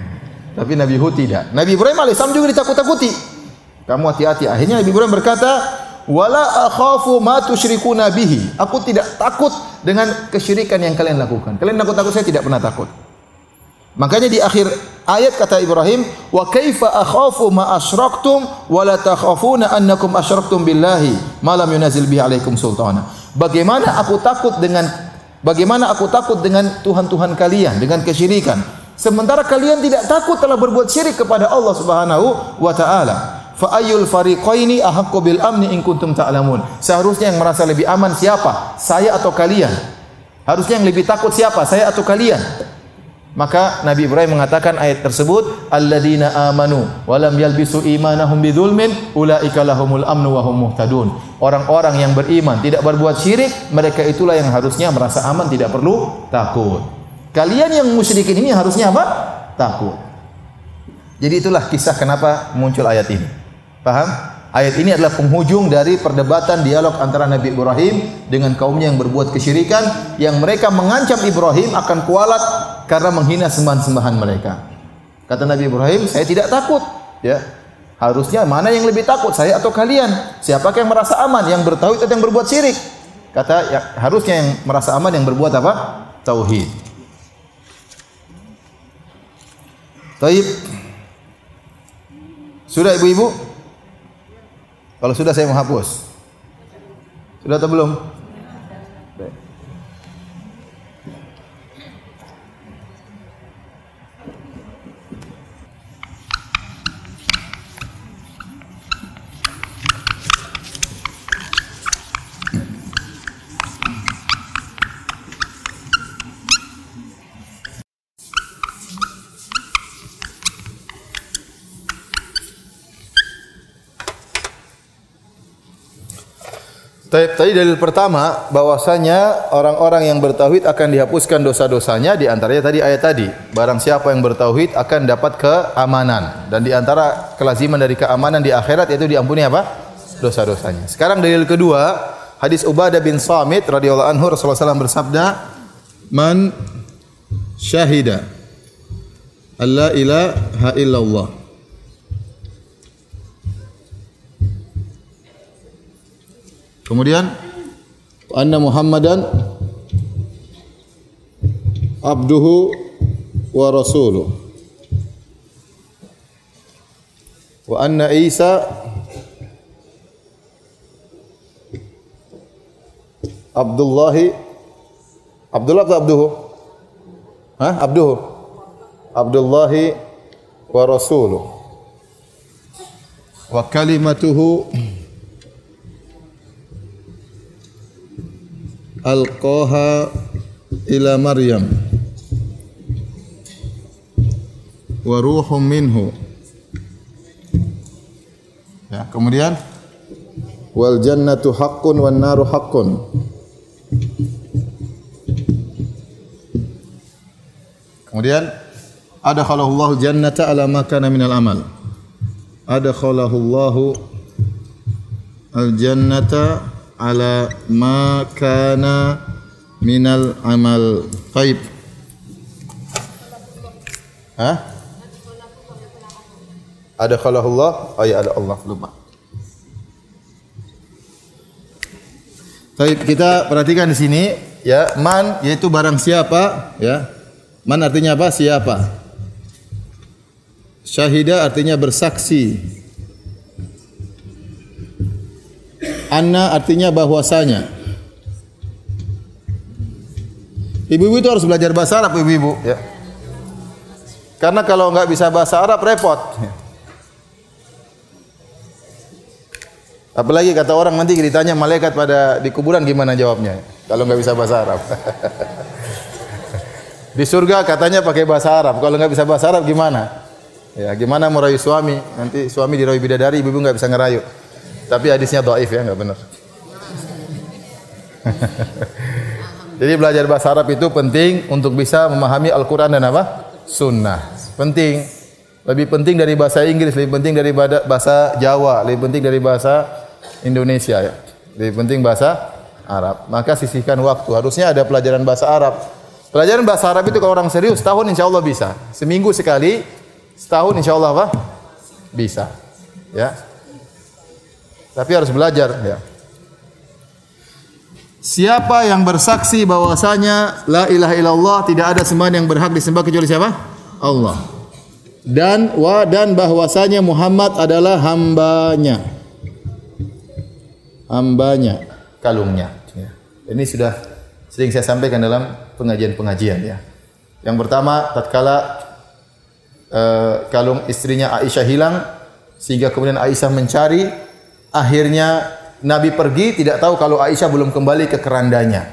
Tapi Nabi Hud tidak. Nabi Ibrahim alaihissalam juga ditakut-takuti. Kamu hati-hati. Akhirnya Nabi Ibrahim berkata, "Wala akhafu ma tusyrikuna bihi." Aku tidak takut dengan kesyirikan yang kalian lakukan. Kalian takut-takut saya tidak pernah takut. Makanya di akhir ayat kata Ibrahim, "Wa kaifa akhafu ma asyraktum wa la takhafuna annakum asyraktum billahi ma lam yunazil bihi alaikum sultana." Bagaimana aku takut dengan bagaimana aku takut dengan Tuhan-tuhan kalian dengan kesyirikan sementara kalian tidak takut telah berbuat syirik kepada Allah Subhanahu wa taala. Fa ayyul fariqaini ahaqqu bil amni in kuntum ta'lamun. Seharusnya yang merasa lebih aman siapa? Saya atau kalian? Harusnya yang lebih takut siapa? Saya atau kalian? Maka Nabi Ibrahim mengatakan ayat tersebut, alladzina amanu wa lam yalbisu imanahum bidzulmin ulaika lahumul amnu wa hum muhtadun. Orang-orang yang beriman tidak berbuat syirik, mereka itulah yang harusnya merasa aman, tidak perlu takut. Kalian yang musyrikin ini harusnya apa? Takut. Jadi itulah kisah kenapa muncul ayat ini. Paham? Ayat ini adalah penghujung dari perdebatan dialog antara Nabi Ibrahim dengan kaumnya yang berbuat kesyirikan yang mereka mengancam Ibrahim akan kualat karena menghina sembahan-sembahan mereka. Kata Nabi Ibrahim, saya tidak takut, ya. Harusnya mana yang lebih takut, saya atau kalian? Siapakah yang merasa aman, yang bertauhid atau yang berbuat syirik? Kata ya, harusnya yang merasa aman yang berbuat apa? Tauhid. Taib. Sudah ibu-ibu? Kalau sudah saya menghapus. Sudah atau belum? Tadi dalil pertama bahwasanya orang-orang yang bertauhid akan dihapuskan dosa-dosanya di antaranya tadi ayat tadi. Barang siapa yang bertauhid akan dapat keamanan dan di antara kelaziman dari keamanan di akhirat yaitu diampuni apa? dosa-dosanya. Sekarang dalil kedua, hadis Ubadah bin Samit radhiyallahu anhu Rasulullah SAW bersabda, "Man syahida alla ilaha illallah Kemudian anna Muhammadan abduhu wa rasuluh. Wa anna Isa Abdullahi Abdullah atau abduhu? Hah? Abduhu. Abdullahi wa rasuluh. Wa kalimatuhu alqaha ila Maryam. Wa ruhum minhu. Ya kemudian? Wal jannatu haqqun wan naru haqqun. Kemudian? Adakhalahu Allah jannata ala ma kana minal amal. Adakhalahu Allah al jannata ala ma kana minal amal taib Hah? Ada khalahullah, oh ya ada Allah, lupa. Baik, kita perhatikan di sini ya, man yaitu barang siapa ya. Man artinya apa? Siapa? Syahida artinya bersaksi. Anna artinya bahwasanya. Ibu-ibu itu harus belajar bahasa Arab, ibu-ibu, ya. Karena kalau nggak bisa bahasa Arab repot. Apalagi kata orang nanti ditanya malaikat pada di kuburan gimana jawabnya kalau nggak bisa bahasa Arab. di surga katanya pakai bahasa Arab. Kalau nggak bisa bahasa Arab gimana? Ya gimana mau rayu suami? Nanti suami dirayu bidadari, ibu-ibu nggak bisa ngerayu. Tapi hadisnya doaif ya, nggak benar. Jadi belajar bahasa Arab itu penting untuk bisa memahami Al-Quran dan apa? Sunnah. Penting. Lebih penting dari bahasa Inggris, lebih penting dari bahasa Jawa, lebih penting dari bahasa Indonesia ya. Lebih penting bahasa Arab. Maka sisihkan waktu. Harusnya ada pelajaran bahasa Arab. Pelajaran bahasa Arab itu kalau orang serius setahun insya Allah bisa. Seminggu sekali, setahun insya Allah apa? Bisa. Ya. Tapi harus belajar ya. Siapa yang bersaksi bahwasanya la ilaha illallah tidak ada sembahan yang berhak disembah kecuali siapa? Allah. Dan wa dan bahwasanya Muhammad adalah hambanya hambanya, kalungnya. Ya. Ini sudah sering saya sampaikan dalam pengajian-pengajian ya. Yang pertama, tatkala uh, kalung istrinya Aisyah hilang, sehingga kemudian Aisyah mencari, akhirnya Nabi pergi tidak tahu kalau Aisyah belum kembali ke kerandanya.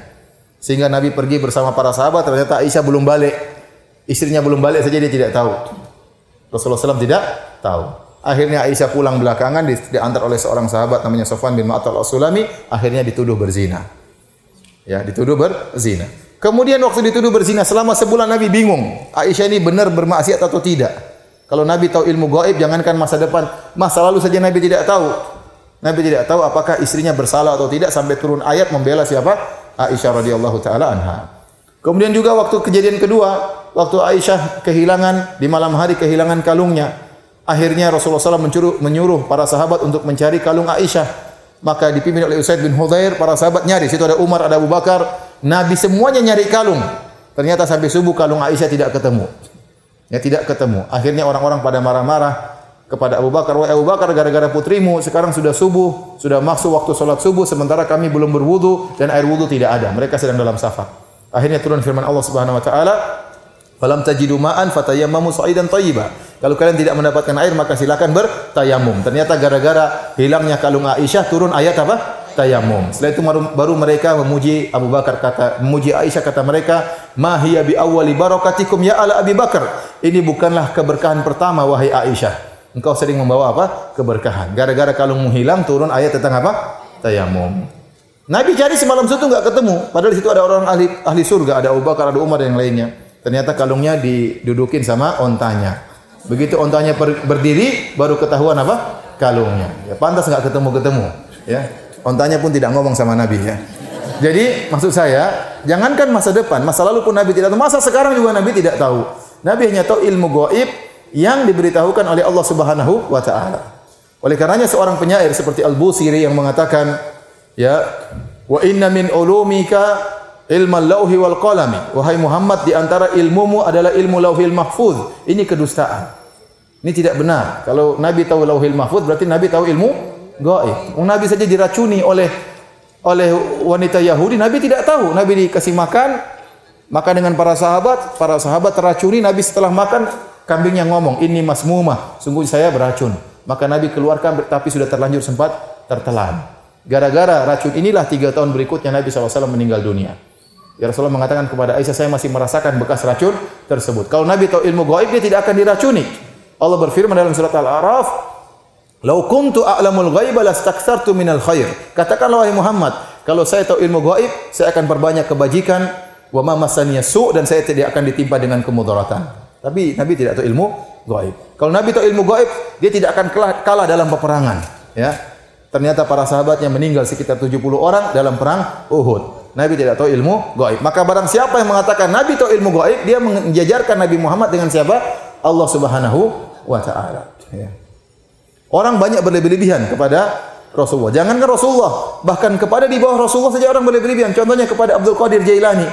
Sehingga Nabi pergi bersama para sahabat, ternyata Aisyah belum balik. Istrinya belum balik saja dia tidak tahu. Rasulullah SAW tidak tahu. Akhirnya Aisyah pulang belakangan di, diantar oleh seorang sahabat namanya Sofwan bin Ma'tal Al-Sulami, akhirnya dituduh berzina. Ya, dituduh berzina. Kemudian waktu dituduh berzina selama sebulan Nabi bingung, Aisyah ini benar bermaksiat atau tidak. Kalau Nabi tahu ilmu gaib, jangankan masa depan, masa lalu saja Nabi tidak tahu. Nabi tidak tahu apakah istrinya bersalah atau tidak sampai turun ayat membela siapa? Aisyah radhiyallahu taala anha. Kemudian juga waktu kejadian kedua, waktu Aisyah kehilangan di malam hari kehilangan kalungnya. Akhirnya Rasulullah SAW menyuruh, menyuruh para sahabat untuk mencari kalung Aisyah. Maka dipimpin oleh Usaid bin Hudair, para sahabat nyari. Situ ada Umar, ada Abu Bakar. Nabi semuanya nyari kalung. Ternyata sampai subuh kalung Aisyah tidak ketemu. Ya tidak ketemu. Akhirnya orang-orang pada marah-marah kepada Abu Bakar, "Wahai Abu Bakar, gara-gara putrimu sekarang sudah subuh, sudah masuk waktu salat subuh sementara kami belum berwudu dan air wudu tidak ada. Mereka sedang dalam safar." Akhirnya turun firman Allah Subhanahu wa taala, "Falam tajidu ma'an fatayammamu sa'idan thayyiba." Kalau kalian tidak mendapatkan air maka silakan bertayamum. Ternyata gara-gara hilangnya kalung Aisyah turun ayat apa? Tayamum. Setelah itu baru, mereka memuji Abu Bakar kata memuji Aisyah kata mereka, "Ma hiya bi awwali barakatikum ya ala Abi Bakar." Ini bukanlah keberkahan pertama wahai Aisyah. Engkau sering membawa apa? Keberkahan. Gara-gara kalungmu hilang turun ayat tentang apa? Tayamum. Nabi cari semalam itu enggak ketemu. Padahal di situ ada orang ahli ahli surga, ada Abu Bakar, ada Umar dan yang lainnya. Ternyata kalungnya didudukin sama ontanya. Begitu ontanya berdiri baru ketahuan apa? Kalungnya. Ya pantas nggak ketemu-ketemu, ya. Ontanya pun tidak ngomong sama Nabi ya. Jadi maksud saya, jangankan masa depan, masa lalu pun Nabi tidak tahu, masa sekarang juga Nabi tidak tahu. Nabi hanya tahu ilmu gaib yang diberitahukan oleh Allah Subhanahu wa taala. Oleh karenanya seorang penyair seperti Al-Busiri yang mengatakan, ya, wa inna min ulumika ilmu lauhi wal qalami. Wahai Muhammad di antara ilmumu adalah ilmu lauhil mahfuz. Ini kedustaan. Ini tidak benar. Kalau Nabi tahu lauhil mahfuz berarti Nabi tahu ilmu gaib. Nabi saja diracuni oleh oleh wanita Yahudi, Nabi tidak tahu. Nabi dikasih makan, makan dengan para sahabat, para sahabat teracuni, Nabi setelah makan kambingnya ngomong, "Ini masmumah, sungguh saya beracun." Maka Nabi keluarkan tapi sudah terlanjur sempat tertelan. Gara-gara racun inilah tiga tahun berikutnya Nabi SAW meninggal dunia. Ya Rasulullah mengatakan kepada Aisyah, saya masih merasakan bekas racun tersebut. Kalau Nabi tahu ilmu gaib, dia tidak akan diracuni. Allah berfirman dalam surat Al-A'raf, "Lau kuntu a'lamul ghaiba lastakthartu minal khair." Katakanlah wahai Muhammad, kalau saya tahu ilmu gaib, saya akan perbanyak kebajikan, wa ma su dan saya tidak akan ditimpa dengan kemudaratan. Tapi Nabi tidak tahu ilmu gaib. Kalau Nabi tahu ilmu gaib, dia tidak akan kalah, dalam peperangan, ya. Ternyata para sahabatnya meninggal sekitar 70 orang dalam perang Uhud. Nabi tidak tahu ilmu gaib. Maka barang siapa yang mengatakan Nabi tahu ilmu gaib, dia menjajarkan Nabi Muhammad dengan siapa? Allah Subhanahu wa taala. Ya. Orang banyak berlebih-lebihan kepada Rasulullah. Jangankan Rasulullah, bahkan kepada di bawah Rasulullah saja orang berlebih-lebihan. Contohnya kepada Abdul Qadir Jailani.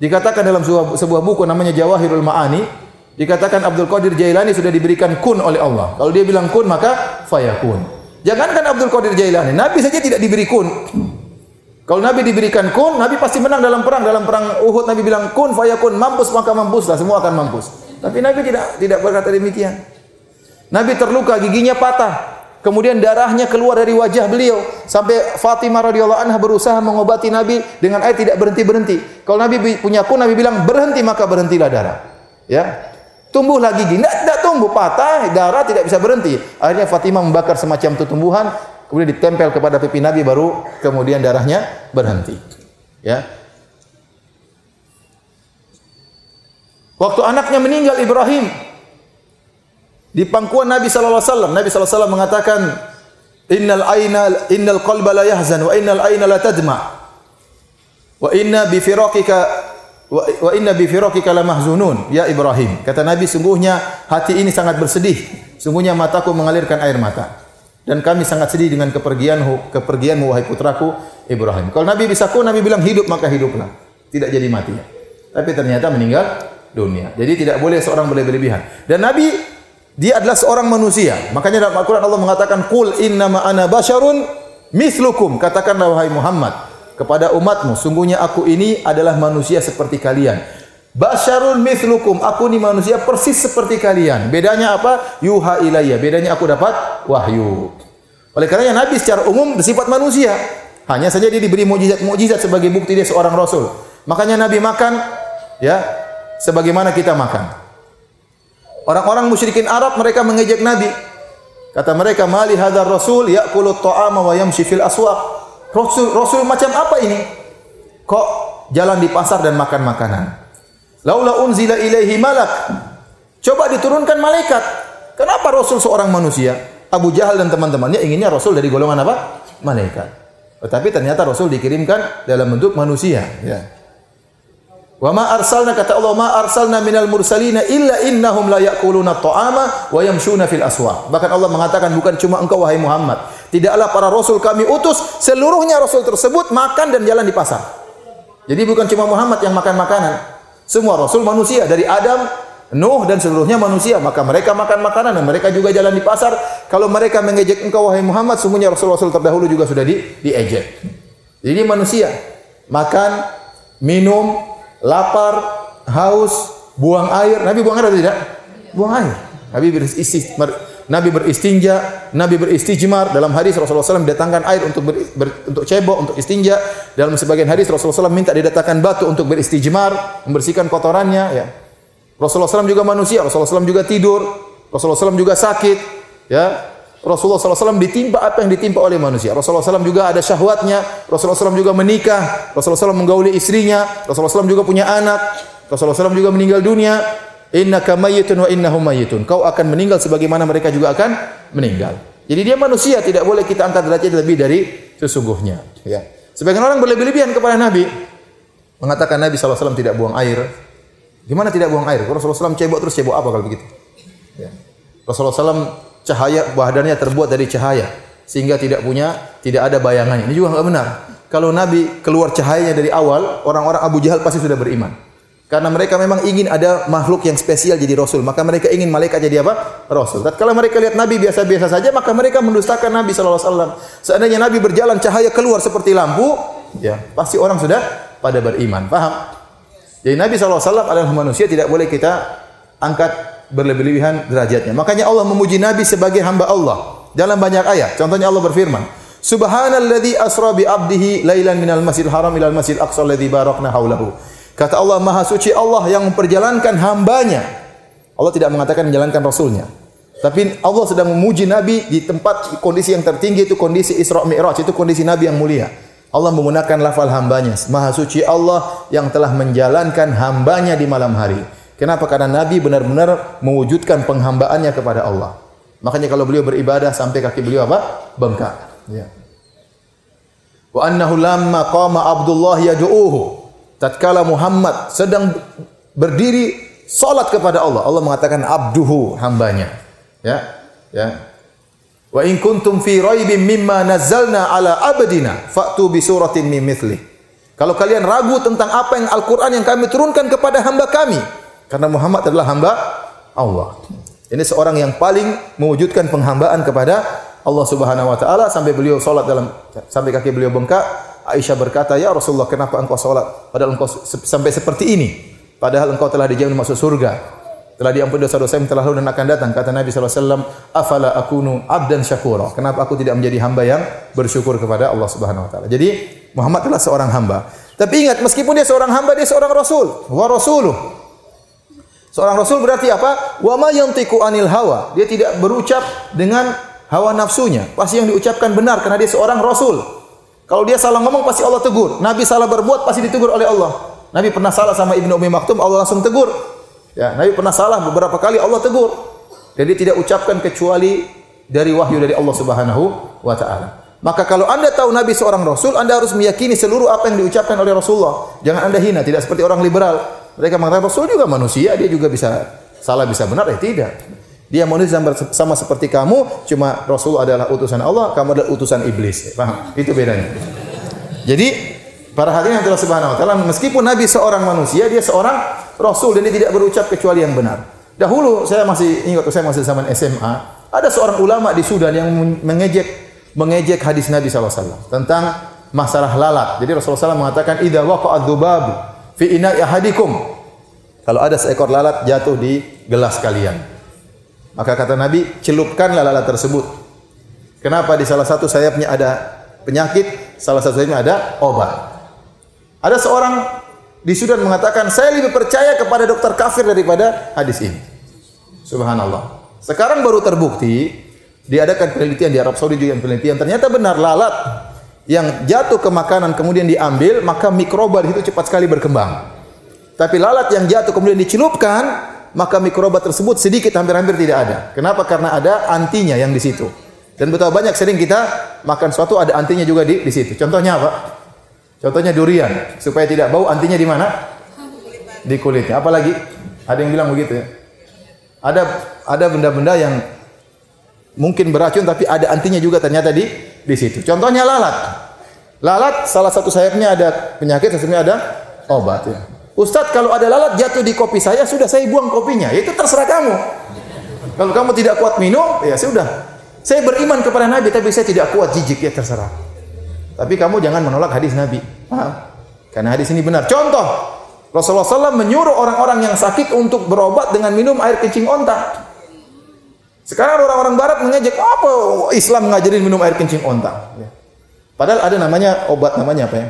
Dikatakan dalam sebuah, sebuah buku namanya Jawahirul Ma'ani, dikatakan Abdul Qadir Jailani sudah diberikan kun oleh Allah. Kalau dia bilang kun maka fayakun. Jangankan Abdul Qadir Jailani, Nabi saja tidak diberi kun. Kalau Nabi diberikan kun, Nabi pasti menang dalam perang. Dalam perang Uhud Nabi bilang kun fayakun, mampus maka mampuslah, semua akan mampus. Tapi Nabi tidak tidak berkata demikian. Nabi terluka, giginya patah. Kemudian darahnya keluar dari wajah beliau sampai Fatimah radhiyallahu anha berusaha mengobati Nabi dengan air tidak berhenti-berhenti. Kalau Nabi punya kun Nabi bilang berhenti maka berhentilah darah. Ya. Tumbuhlah gigi. Tidak, tidak tumbuh, patah, darah tidak bisa berhenti. Akhirnya Fatimah membakar semacam itu tumbuhan, kemudian ditempel kepada pipi Nabi baru kemudian darahnya berhenti. Ya. Waktu anaknya meninggal Ibrahim, di pangkuan Nabi sallallahu alaihi wasallam, Nabi sallallahu alaihi wasallam mengatakan, "Innal aina innal qalba la yahzan wa innal aina la tadma." Wa inna bi firaqika wa inna bi firaqika la mahzunun ya Ibrahim. Kata Nabi sungguhnya hati ini sangat bersedih. Sungguhnya mataku mengalirkan air mata. Dan kami sangat sedih dengan kepergianmu, kepergianmu wahai putraku Ibrahim. Kalau Nabi bisa ku, Nabi bilang hidup maka hiduplah. Tidak jadi mati. Tapi ternyata meninggal dunia. Jadi tidak boleh seorang berlebihan. Dan Nabi dia adalah seorang manusia. Makanya dalam Al-Quran Allah mengatakan, Qul innama ana basyarun mislukum. Katakanlah wahai Muhammad kepada umatmu, sungguhnya aku ini adalah manusia seperti kalian. Basyarun mislukum. Aku ini manusia persis seperti kalian. Bedanya apa? Yuha ilayya. Bedanya aku dapat wahyu. Oleh karenanya Nabi secara umum bersifat manusia. Hanya saja dia diberi mukjizat-mukjizat sebagai bukti dia seorang rasul. Makanya Nabi makan ya sebagaimana kita makan. Orang-orang musyrikin Arab mereka mengejek Nabi. Kata mereka, "Mali hadzal rasul ya'kulu at-ta'ama wa yamshi fil aswaq." Rasul rasul macam apa ini? Kok jalan di pasar dan makan makanan? Laula unzila ilaihi malak. Coba diturunkan malaikat. Kenapa Rasul seorang manusia? Abu Jahal dan teman-temannya inginnya Rasul dari golongan apa? Malaikat. Tetapi ternyata Rasul dikirimkan dalam bentuk manusia. Ya. Wa ma arsalna kata Allah ma arsalna minal mursalina illa innahum la ya'kuluna ta'ama wa yamshuna fil aswaq. Bahkan Allah mengatakan bukan cuma engkau wahai Muhammad, tidaklah para rasul kami utus seluruhnya rasul tersebut makan dan jalan di pasar. Jadi bukan cuma Muhammad yang makan makanan. Semua rasul manusia dari Adam, Nuh dan seluruhnya manusia, maka mereka makan makanan dan mereka juga jalan di pasar. Kalau mereka mengejek engkau wahai Muhammad, semuanya rasul-rasul terdahulu juga sudah di diejek. Jadi manusia makan, minum, lapar, haus, buang air. Nabi buang air atau tidak? Buang air. Nabi beristinja, Nabi beristinja, Nabi beristijmar. Dalam hadis Rasulullah SAW datangkan air untuk ber, ber, untuk cebok, untuk istinja. Dalam sebagian hadis Rasulullah SAW minta didatangkan batu untuk beristijmar, membersihkan kotorannya. Ya. Rasulullah SAW juga manusia, Rasulullah SAW juga tidur, Rasulullah SAW juga sakit. Ya, Rasulullah SAW ditimpa apa yang ditimpa oleh manusia. Rasulullah SAW juga ada syahwatnya. Rasulullah SAW juga menikah. Rasulullah SAW menggauli istrinya. Rasulullah SAW juga punya anak. Rasulullah SAW juga meninggal dunia. Innaka mayyitun wa innahum mayyitun. Kau akan meninggal sebagaimana mereka juga akan meninggal. Jadi dia manusia, tidak boleh kita angkat derajat lebih dari sesungguhnya. Ya. Sebagian orang berlebih-lebihan kepada Nabi. Mengatakan Nabi SAW tidak buang air. Gimana tidak buang air? Rasulullah SAW cebok terus cebok apa kalau begitu? Ya. Rasulullah SAW cahaya badannya terbuat dari cahaya sehingga tidak punya tidak ada bayangannya. Ini juga enggak benar. Kalau Nabi keluar cahayanya dari awal, orang-orang Abu Jahal pasti sudah beriman. Karena mereka memang ingin ada makhluk yang spesial jadi rasul, maka mereka ingin malaikat jadi apa? Rasul. Kalau mereka lihat Nabi biasa-biasa saja, maka mereka mendustakan Nabi sallallahu alaihi wasallam. Seandainya Nabi berjalan cahaya keluar seperti lampu, ya, pasti orang sudah pada beriman. Paham? Jadi Nabi sallallahu alaihi wasallam adalah manusia, tidak boleh kita angkat berlebih-lebihan derajatnya. Makanya Allah memuji Nabi sebagai hamba Allah dalam banyak ayat. Contohnya Allah berfirman, Subhanalladzi asra bi 'abdihi lailan minal masjidil haram ilal masjidil aqsa alladzi barakna haulahu. Kata Allah Maha Suci Allah yang memperjalankan hambanya. Allah tidak mengatakan menjalankan rasulnya. Tapi Allah sedang memuji Nabi di tempat kondisi yang tertinggi itu kondisi Isra Mi'raj, itu kondisi Nabi yang mulia. Allah menggunakan lafal hambanya. Maha suci Allah yang telah menjalankan hambanya di malam hari. Kenapa? Karena Nabi benar-benar mewujudkan penghambaannya kepada Allah. Makanya kalau beliau beribadah sampai kaki beliau apa? Bengkak. Ya. Wa annahu lamma qama Abdullah. Tatkala Muhammad sedang berdiri salat kepada Allah. Allah mengatakan abduhu hambanya. Ya, ya. Wa in kuntum fi raibin mimma nazzalna ala abdina fa'tu bi suratin min mithli. Kalau kalian ragu tentang apa yang Al-Qur'an yang kami turunkan kepada hamba kami, karena Muhammad adalah hamba Allah. Ini seorang yang paling mewujudkan penghambaan kepada Allah Subhanahu wa taala sampai beliau salat dalam sampai kaki beliau bengkak. Aisyah berkata, "Ya Rasulullah, kenapa engkau salat padahal engkau sampai seperti ini? Padahal engkau telah dijamin masuk surga." Telah diampuni dosa-dosa yang telah lalu dan akan datang. Kata Nabi SAW, Afala akunu abdan syakura. Kenapa aku tidak menjadi hamba yang bersyukur kepada Allah Subhanahu Wa Taala. Jadi Muhammad adalah seorang hamba. Tapi ingat, meskipun dia seorang hamba, dia seorang rasul. Wa rasuluh. Seorang rasul berarti apa? Wa ma yantiqu anil hawa. Dia tidak berucap dengan hawa nafsunya. Pasti yang diucapkan benar karena dia seorang rasul. Kalau dia salah ngomong pasti Allah tegur. Nabi salah berbuat pasti ditegur oleh Allah. Nabi pernah salah sama Ibnu Umi Maktum, Allah langsung tegur. Ya, Nabi pernah salah beberapa kali Allah tegur. Dan dia tidak ucapkan kecuali dari wahyu dari Allah Subhanahu wa taala. Maka kalau Anda tahu Nabi seorang rasul, Anda harus meyakini seluruh apa yang diucapkan oleh Rasulullah. Jangan Anda hina, tidak seperti orang liberal. Mereka mengatakan Rasul juga manusia, dia juga bisa salah bisa benar, eh tidak. Dia manusia sama, sama seperti kamu, cuma Rasul adalah utusan Allah, kamu adalah utusan iblis. Paham? Itu bedanya. Jadi para hadirin yang telah subhanahu wa taala meskipun Nabi seorang manusia, dia seorang rasul dan dia tidak berucap kecuali yang benar. Dahulu saya masih ingat saya masih zaman SMA, ada seorang ulama di Sudan yang mengejek mengejek hadis Nabi SAW tentang masalah lalat. Jadi Rasulullah SAW mengatakan idza waqa'a dzubab fi ina'i ahadikum. Kalau ada seekor lalat jatuh di gelas kalian. Maka kata Nabi, celupkanlah lalat tersebut. Kenapa di salah satu sayapnya ada penyakit, salah satu sayapnya ada obat. Ada seorang di Sudan mengatakan, saya lebih percaya kepada dokter kafir daripada hadis ini. Subhanallah. Sekarang baru terbukti, diadakan penelitian di Arab Saudi juga penelitian, ternyata benar lalat yang jatuh ke makanan kemudian diambil, maka mikroba di situ cepat sekali berkembang. Tapi lalat yang jatuh kemudian dicelupkan, maka mikroba tersebut sedikit hampir-hampir tidak ada. Kenapa? Karena ada antinya yang di situ. Dan betapa banyak sering kita makan sesuatu ada antinya juga di di situ. Contohnya apa? Contohnya durian. Supaya tidak bau antinya di mana? Di kulitnya. Apalagi? Ada yang bilang begitu ya. Ada ada benda-benda yang mungkin beracun tapi ada antinya juga ternyata di di situ. Contohnya lalat. Lalat salah satu sayapnya ada penyakit, sayapnya ada obat ya. Ustadz kalau ada lalat jatuh di kopi saya sudah saya buang kopinya. Ya, Itu terserah kamu. Kalau kamu tidak kuat minum, ya sudah. Saya beriman kepada Nabi tapi saya tidak kuat jijik ya terserah. Tapi kamu jangan menolak hadis Nabi. Paham? Karena hadis ini benar. Contoh, Rasulullah SAW menyuruh orang-orang yang sakit untuk berobat dengan minum air kencing onta. Sekarang orang-orang barat mengejek, apa Islam ngajarin minum air kencing onta? Ya. Padahal ada namanya obat namanya apa ya?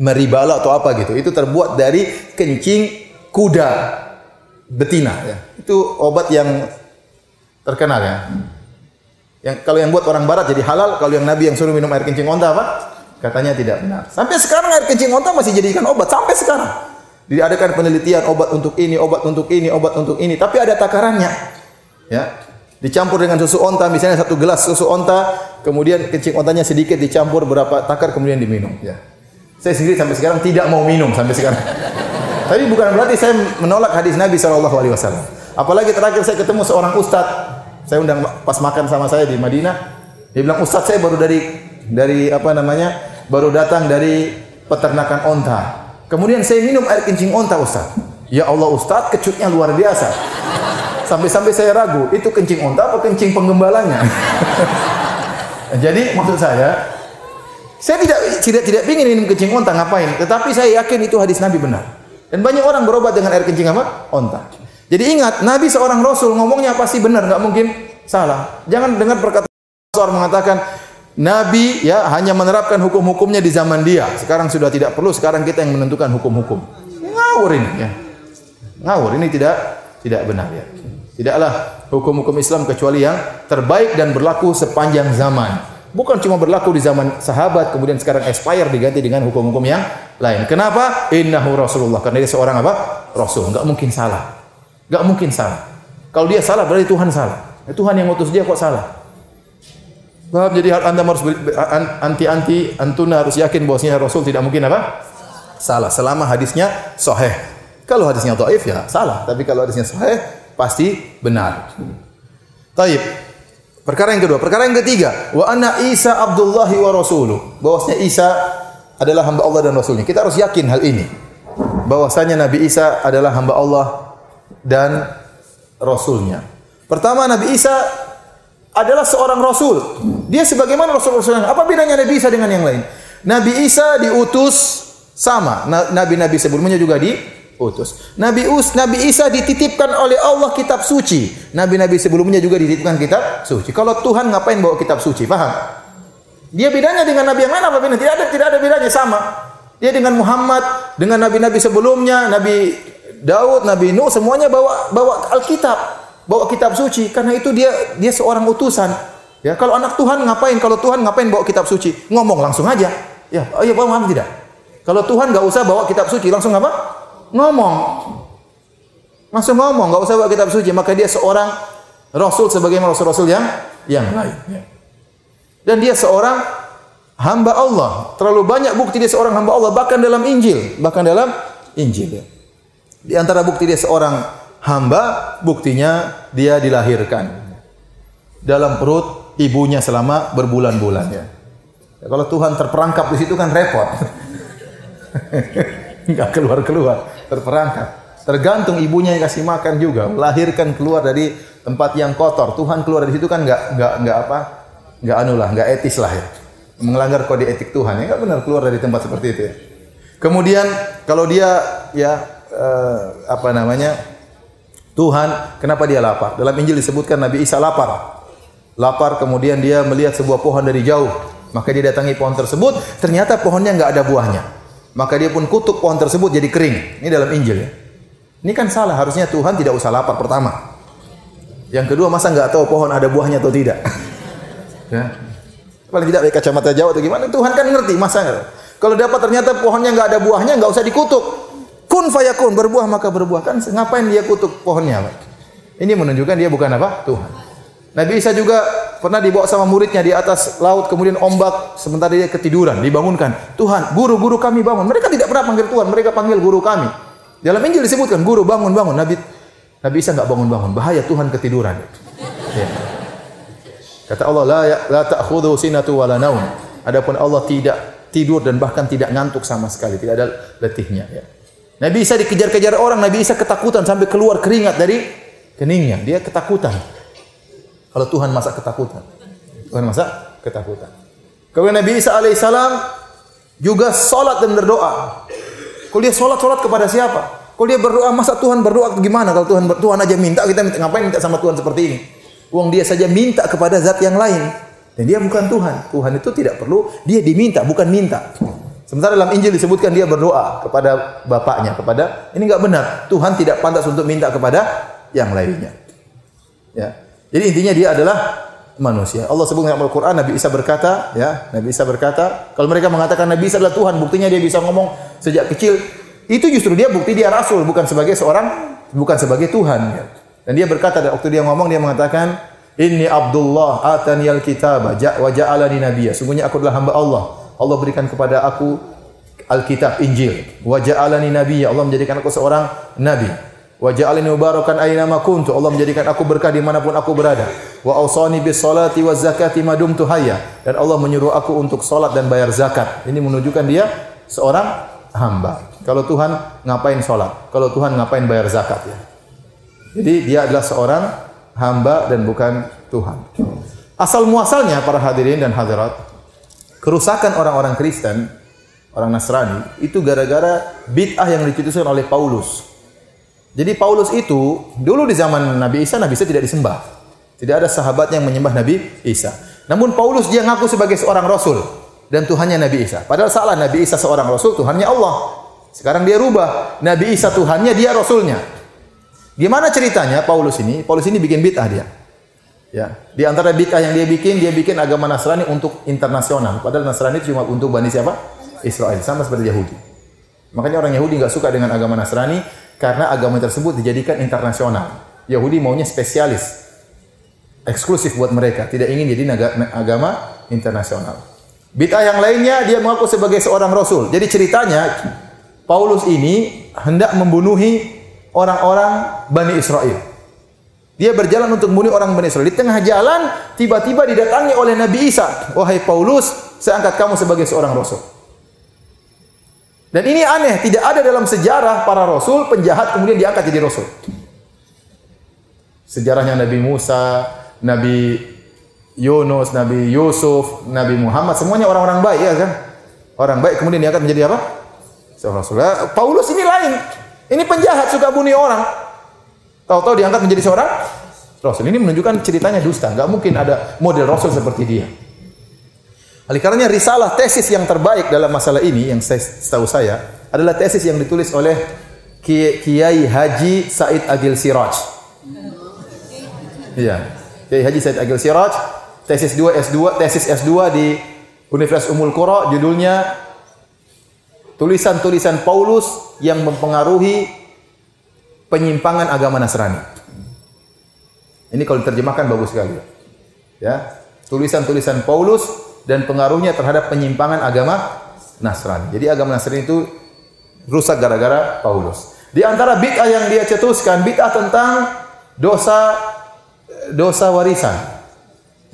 Meribala atau apa gitu. Itu terbuat dari kencing kuda betina ya. Itu obat yang terkenal ya. Yang kalau yang buat orang barat jadi halal, kalau yang Nabi yang suruh minum air kencing onta apa? Katanya tidak benar. Sampai sekarang air kencing onta masih jadikan obat sampai sekarang. Diadakan penelitian obat untuk ini, obat untuk ini, obat untuk ini, tapi ada takarannya. Ya. Dicampur dengan susu onta, misalnya satu gelas susu onta, kemudian kencing ontanya sedikit dicampur berapa takar kemudian diminum, ya. Saya sendiri sampai sekarang tidak mau minum sampai sekarang. Tapi bukan berarti saya menolak hadis Nabi wasallam. Apalagi terakhir saya ketemu seorang ustadz saya undang pas makan sama saya di Madinah. Dia bilang, "Ustaz, saya baru dari dari apa namanya? Baru datang dari peternakan onta. Kemudian saya minum air kencing onta, Ustaz." Ya Allah, Ustaz, kecutnya luar biasa. Sampai-sampai saya ragu, itu kencing onta apa kencing penggembalanya? Jadi maksud saya, saya tidak tidak tidak ingin minum kencing onta ngapain? Tetapi saya yakin itu hadis Nabi benar. Dan banyak orang berobat dengan air kencing apa? Onta. Jadi ingat, Nabi seorang Rasul ngomongnya pasti benar, nggak mungkin salah. Jangan dengar perkataan orang mengatakan Nabi ya hanya menerapkan hukum-hukumnya di zaman dia. Sekarang sudah tidak perlu, sekarang kita yang menentukan hukum-hukum. Ngawur ini ya. Ngawur ini tidak tidak benar ya. Tidaklah hukum-hukum Islam kecuali yang terbaik dan berlaku sepanjang zaman. Bukan cuma berlaku di zaman sahabat, kemudian sekarang expire diganti dengan hukum-hukum yang lain. Kenapa? Innahu Rasulullah. Karena dia seorang apa? Rasul. Enggak mungkin salah. Enggak mungkin salah. Kalau dia salah berarti Tuhan salah. Tuhan yang ngutus dia kok salah? Paham? Jadi anda harus anti-anti, antuna harus yakin bahwasanya Rasul tidak mungkin apa? Salah. Selama hadisnya sahih. Kalau hadisnya dhaif ya salah, tapi kalau hadisnya sahih pasti benar. Taib. Perkara yang kedua, perkara yang ketiga, wa anna Isa Abdullahi wa rasuluh. Bahwasanya Isa adalah hamba Allah dan rasulnya. Kita harus yakin hal ini. Bahwasanya Nabi Isa adalah hamba Allah dan rasulnya. Pertama Nabi Isa adalah seorang rasul. Dia sebagaimana rasul-rasul Apa bedanya Nabi Isa dengan yang lain? Nabi Isa diutus sama. Na- Nabi-nabi sebelumnya juga diutus. Nabi Us, Nabi Isa dititipkan oleh Allah kitab suci. Nabi-nabi sebelumnya juga dititipkan kitab suci. Kalau Tuhan ngapain bawa kitab suci? Paham? Dia bedanya dengan nabi yang lain apa bedanya? Tidak ada tidak ada bedanya sama. Dia dengan Muhammad, dengan nabi-nabi sebelumnya, Nabi Daud, Nabi Nuh semuanya bawa bawa Alkitab, bawa kitab suci karena itu dia dia seorang utusan. Ya, kalau anak Tuhan ngapain? Kalau Tuhan ngapain bawa kitab suci? Ngomong langsung aja. Ya, oh iya paham tidak? Kalau Tuhan nggak usah bawa kitab suci, langsung apa? Ngomong. Langsung ngomong, nggak usah bawa kitab suci, maka dia seorang rasul sebagaimana rasul-rasul yang yang lain. Ya. Dan dia seorang hamba Allah. Terlalu banyak bukti dia seorang hamba Allah bahkan dalam Injil, bahkan dalam Injil. ya. Di antara bukti dia seorang hamba, buktinya dia dilahirkan dalam perut ibunya selama berbulan-bulan ya. Ya, Kalau Tuhan terperangkap di situ kan repot. Enggak keluar-keluar, terperangkap. Tergantung ibunya yang kasih makan juga, melahirkan keluar dari tempat yang kotor. Tuhan keluar dari situ kan enggak enggak enggak apa? Enggak anu lah, enggak etis lah ya. Melanggar kode etik Tuhan. Ya enggak benar keluar dari tempat seperti itu ya. Kemudian kalau dia ya eh, apa namanya? Tuhan, kenapa dia lapar? Dalam Injil disebutkan Nabi Isa lapar. Lapar kemudian dia melihat sebuah pohon dari jauh. Maka dia datangi pohon tersebut, ternyata pohonnya nggak ada buahnya. Maka dia pun kutuk pohon tersebut jadi kering. Ini dalam Injil ya. Ini kan salah, harusnya Tuhan tidak usah lapar pertama. Yang kedua masa nggak tahu pohon ada buahnya atau tidak? ya. Paling tidak pakai kacamata jauh atau gimana? Tuhan kan ngerti masa? Kalau dapat ternyata pohonnya nggak ada buahnya, nggak usah dikutuk. Kun fayakun berbuah maka berbuah kan ngapain dia kutuk pohonnya? Ini menunjukkan dia bukan apa? Tuhan. Nabi Isa juga pernah dibawa sama muridnya di atas laut kemudian ombak sementara dia ketiduran dibangunkan. Tuhan guru-guru kami bangun. Mereka tidak pernah panggil Tuhan mereka panggil guru kami. Dalam Injil disebutkan guru bangun bangun Nabi Nabi Isa nggak bangun bangun bahaya Tuhan ketiduran. Ya. kata Allah la ya, la ta'khudhu sinatu wala naum. Adapun Allah tidak tidur dan bahkan tidak ngantuk sama sekali. Tidak ada letihnya ya. Nabi Isa dikejar-kejar orang. Nabi Isa ketakutan sampai keluar keringat dari keningnya. Dia ketakutan kalau Tuhan masa ketakutan. Tuhan masa ketakutan. Kemudian Nabi Isa alaihissalam juga salat dan berdoa. Kalau dia salat salat kepada siapa? Kalau dia berdoa masa Tuhan berdoa gimana? Kalau Tuhan Tuhan aja minta kita minta ngapain minta sama Tuhan seperti ini? Uang dia saja minta kepada zat yang lain. Dan dia bukan Tuhan. Tuhan itu tidak perlu dia diminta bukan minta. Sementara dalam Injil disebutkan dia berdoa kepada bapaknya, kepada ini enggak benar. Tuhan tidak pantas untuk minta kepada yang lainnya. Ya. Jadi intinya dia adalah manusia. Allah sebut dalam Al-Qur'an Nabi Isa berkata, ya, Nabi Isa berkata, kalau mereka mengatakan Nabi Isa adalah Tuhan, buktinya dia bisa ngomong sejak kecil, itu justru dia bukti dia rasul, bukan sebagai seorang bukan sebagai Tuhan. ya. Dan dia berkata waktu dia ngomong dia mengatakan, "Inni Abdullah atani al-kitaba wa ja'alani nabiyya." Sungguhnya aku adalah hamba Allah. Allah berikan kepada aku Alkitab, Injil. Wa ja'alani nabiyya. Allah menjadikan aku seorang nabi. Wa ja'alani mubarakan aina ma kuntu. Allah menjadikan aku berkah di mana pun aku berada. Wa awsani bis salati waz zakati ma dumtu hayya. Dan Allah menyuruh aku untuk salat dan bayar zakat. Ini menunjukkan dia seorang hamba. Kalau Tuhan ngapain salat? Kalau Tuhan ngapain bayar zakat ya? Jadi dia adalah seorang hamba dan bukan Tuhan. Asal muasalnya para hadirin dan hadirat, kerusakan orang-orang Kristen, orang Nasrani itu gara-gara bid'ah yang dicetuskan oleh Paulus. Jadi Paulus itu dulu di zaman Nabi Isa, Nabi Isa tidak disembah. Tidak ada sahabat yang menyembah Nabi Isa. Namun Paulus dia ngaku sebagai seorang rasul dan Tuhannya Nabi Isa. Padahal salah Nabi Isa seorang rasul, Tuhannya Allah. Sekarang dia rubah, Nabi Isa Tuhannya, dia rasulnya. Gimana ceritanya Paulus ini? Paulus ini bikin bid'ah dia. Ya, di antara bid'ah yang dia bikin, dia bikin agama Nasrani untuk internasional. Padahal Nasrani cuma untuk Bani siapa? Israel, sama seperti Yahudi. Makanya orang Yahudi nggak suka dengan agama Nasrani karena agama tersebut dijadikan internasional. Yahudi maunya spesialis, eksklusif buat mereka, tidak ingin jadi agama internasional. Bid'ah yang lainnya dia mengaku sebagai seorang rasul. Jadi ceritanya Paulus ini hendak membunuhi orang-orang Bani Israel. Dia berjalan untuk membunuh orang Bani Israel. Di tengah jalan, tiba-tiba didatangi oleh Nabi Isa. Wahai Paulus, saya angkat kamu sebagai seorang rasul. Dan ini aneh, tidak ada dalam sejarah para rasul penjahat kemudian diangkat jadi rasul. Sejarahnya Nabi Musa, Nabi Yunus, Nabi Yusuf, Nabi Muhammad, semuanya orang-orang baik ya kan? Orang baik kemudian diangkat menjadi apa? Seorang rasul. Paulus ini lain. Ini penjahat suka bunuh orang. Tahu-tahu diangkat menjadi seorang rasul. Ini menunjukkan ceritanya dusta. Enggak mungkin ada model rasul seperti dia. Oleh karenanya risalah tesis yang terbaik dalam masalah ini yang saya setahu saya adalah tesis yang ditulis oleh Kiai Haji Said Agil Siraj. Iya. Kiai Haji Said Agil Siraj, tesis 2 S2, tesis S2 di Universitas Umul Qura judulnya tulisan-tulisan Paulus yang mempengaruhi penyimpangan agama Nasrani. Ini kalau diterjemahkan bagus sekali. Ya, tulisan-tulisan Paulus dan pengaruhnya terhadap penyimpangan agama Nasrani. Jadi agama Nasrani itu rusak gara-gara Paulus. Di antara bid'ah yang dia cetuskan, bid'ah tentang dosa dosa warisan.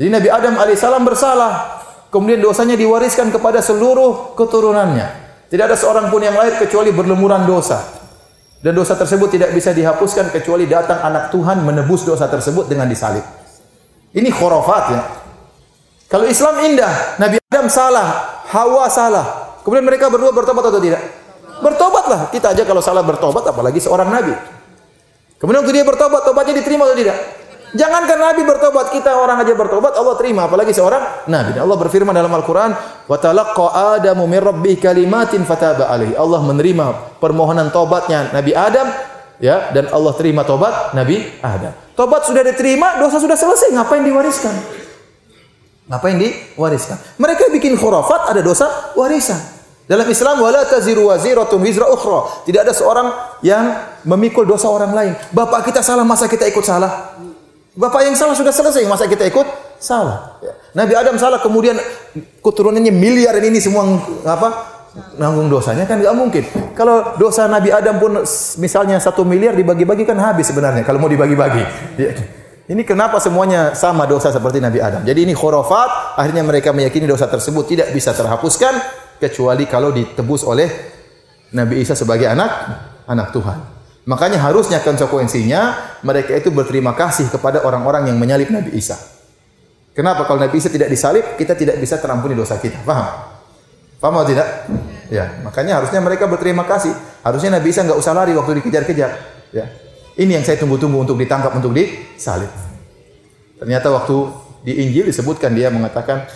Jadi Nabi Adam alaihissalam bersalah, kemudian dosanya diwariskan kepada seluruh keturunannya. Tidak ada seorang pun yang lahir kecuali berlumuran dosa. Dan dosa tersebut tidak bisa dihapuskan kecuali datang anak Tuhan menebus dosa tersebut dengan disalib. Ini khurafat ya. Kalau Islam indah, Nabi Adam salah, Hawa salah. Kemudian mereka berdua bertobat atau tidak? Bertobatlah. Kita aja kalau salah bertobat apalagi seorang nabi. Kemudian waktu dia bertobat, tobatnya diterima atau tidak? Jangankan Nabi bertobat, kita orang aja bertobat, Allah terima, apalagi seorang Nabi. Allah berfirman dalam Al-Quran, وَتَلَقَّ آدَمُ مِنْ رَبِّهِ كَلِمَاتٍ فَتَابَ عَلَيْهِ Allah menerima permohonan tobatnya Nabi Adam, ya dan Allah terima tobat Nabi Adam. Tobat sudah diterima, dosa sudah selesai, ngapain diwariskan? Ngapain diwariskan? Mereka bikin khurafat, ada dosa warisan. Dalam Islam wala taziru waziratun wizra ukhra. Tidak ada seorang yang memikul dosa orang lain. Bapak kita salah, masa kita ikut salah? Bapak yang salah sudah selesai, masa kita ikut salah? Ya. Nabi Adam salah, kemudian keturunannya miliar ini semua apa? nanggung dosanya kan nggak mungkin. Kalau dosa Nabi Adam pun misalnya satu miliar dibagi-bagi kan habis sebenarnya kalau mau dibagi-bagi. Ya. Ini kenapa semuanya sama dosa seperti Nabi Adam. Jadi ini khurafat, akhirnya mereka meyakini dosa tersebut tidak bisa terhapuskan kecuali kalau ditebus oleh Nabi Isa sebagai anak anak Tuhan. Makanya harusnya konsekuensinya mereka itu berterima kasih kepada orang-orang yang menyalib Nabi Isa. Kenapa kalau Nabi Isa tidak disalib, kita tidak bisa terampuni dosa kita. Paham? Paham atau tidak? Ya, makanya harusnya mereka berterima kasih. Harusnya Nabi Isa nggak usah lari waktu dikejar-kejar. Ya. Ini yang saya tunggu-tunggu untuk ditangkap untuk disalib. Ternyata waktu di Injil disebutkan dia mengatakan,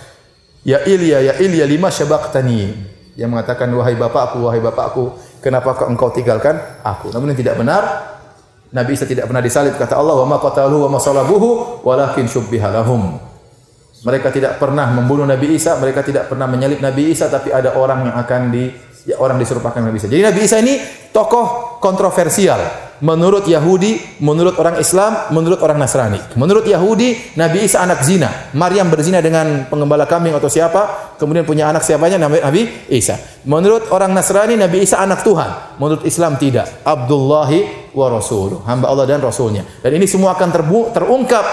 Ya Ilya, ya Ilya lima tani Yang mengatakan, wahai bapakku, wahai bapakku, kenapa engkau tinggalkan aku? Namun yang tidak benar, Nabi Isa tidak pernah disalib. Kata Allah, wa ma qataluhu wa ma salabuhu, walakin syubbiha lahum. Mereka tidak pernah membunuh Nabi Isa, mereka tidak pernah menyalib Nabi Isa, tapi ada orang yang akan di ya, orang diserupakan Nabi Isa. Jadi Nabi Isa ini tokoh kontroversial. Menurut Yahudi, menurut orang Islam, menurut orang Nasrani. Menurut Yahudi, Nabi Isa anak zina. Maryam berzina dengan pengembala kambing atau siapa, kemudian punya anak siapanya Nabi Isa. Menurut orang Nasrani, Nabi Isa anak Tuhan. Menurut Islam tidak. Abdullahi wa rasuluh. Hamba Allah dan Rasulnya. Dan ini semua akan terungkap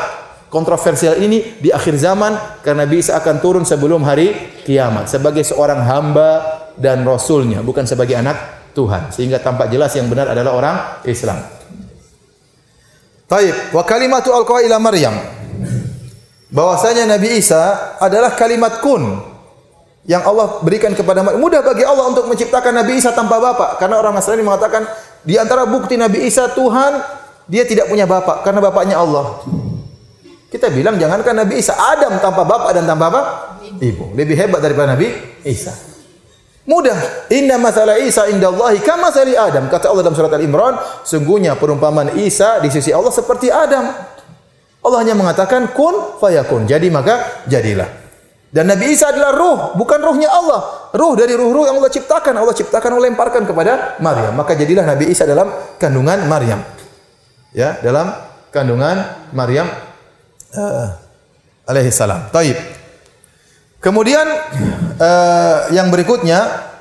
kontroversial ini di akhir zaman karena Nabi Isa akan turun sebelum hari kiamat sebagai seorang hamba dan rasulnya bukan sebagai anak Tuhan sehingga tampak jelas yang benar adalah orang Islam. Taib wa kalimatu alqa ila Maryam. Bahwasanya Nabi Isa adalah kalimat kun yang Allah berikan kepada Maryam. Mudah bagi Allah untuk menciptakan Nabi Isa tanpa bapak karena orang Nasrani mengatakan di antara bukti Nabi Isa Tuhan dia tidak punya bapak karena bapaknya Allah. Kita bilang jangankan Nabi Isa, Adam tanpa bapak dan tanpa apa? Ibu. Lebih hebat daripada Nabi Isa. Mudah. Inna masalah Isa indallahi kama sali Adam. Kata Allah dalam surat Al-Imran, sungguhnya perumpamaan Isa di sisi Allah seperti Adam. Allah hanya mengatakan kun fayakun. Jadi maka jadilah. Dan Nabi Isa adalah ruh, bukan ruhnya Allah. Ruh dari ruh-ruh yang Allah ciptakan. Allah ciptakan, Allah lemparkan kepada Maryam. Maka jadilah Nabi Isa dalam kandungan Maryam. Ya, dalam kandungan Maryam uh, alaihi salam. Taib. Kemudian uh, yang berikutnya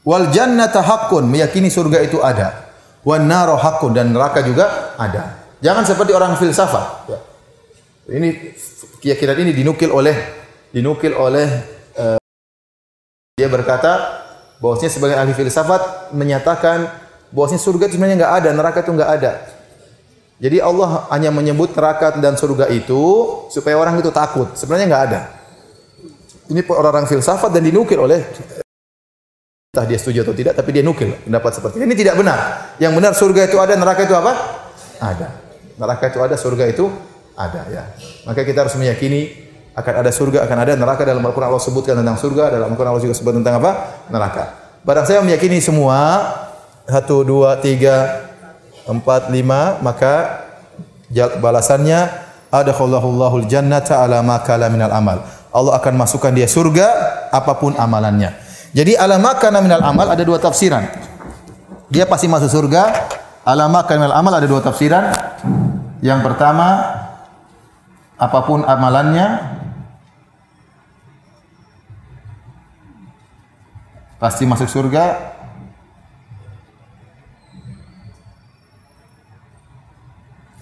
Wal jannata haqqun, meyakini surga itu ada. Wan naru haqqun dan neraka juga ada. Jangan seperti orang filsafat. Ini keyakinan ini dinukil oleh dinukil oleh uh, dia berkata bahwasanya sebagai ahli filsafat menyatakan bahwasanya surga itu sebenarnya enggak ada, neraka itu enggak ada. Jadi Allah hanya menyebut neraka dan surga itu supaya orang itu takut. Sebenarnya enggak ada. Ini orang-orang filsafat dan dinukil oleh entah dia setuju atau tidak, tapi dia nukil pendapat seperti ini. Ini tidak benar. Yang benar surga itu ada, neraka itu apa? Ada. Neraka itu ada, surga itu ada ya. Maka kita harus meyakini akan ada surga, akan ada neraka dalam Al-Qur'an Allah sebutkan tentang surga, dalam Al-Qur'an Allah juga sebut tentang apa? Neraka. Barang saya meyakini semua satu, dua, tiga, empat, lima, maka balasannya adakhullahul jannata ala ma kala minal amal. Allah akan masukkan dia surga apa pun amalannya. Jadi ala makana minal amal ada dua tafsiran. Dia pasti masuk surga. Ala makana minal amal ada dua tafsiran. Yang pertama apa pun amalannya pasti masuk surga.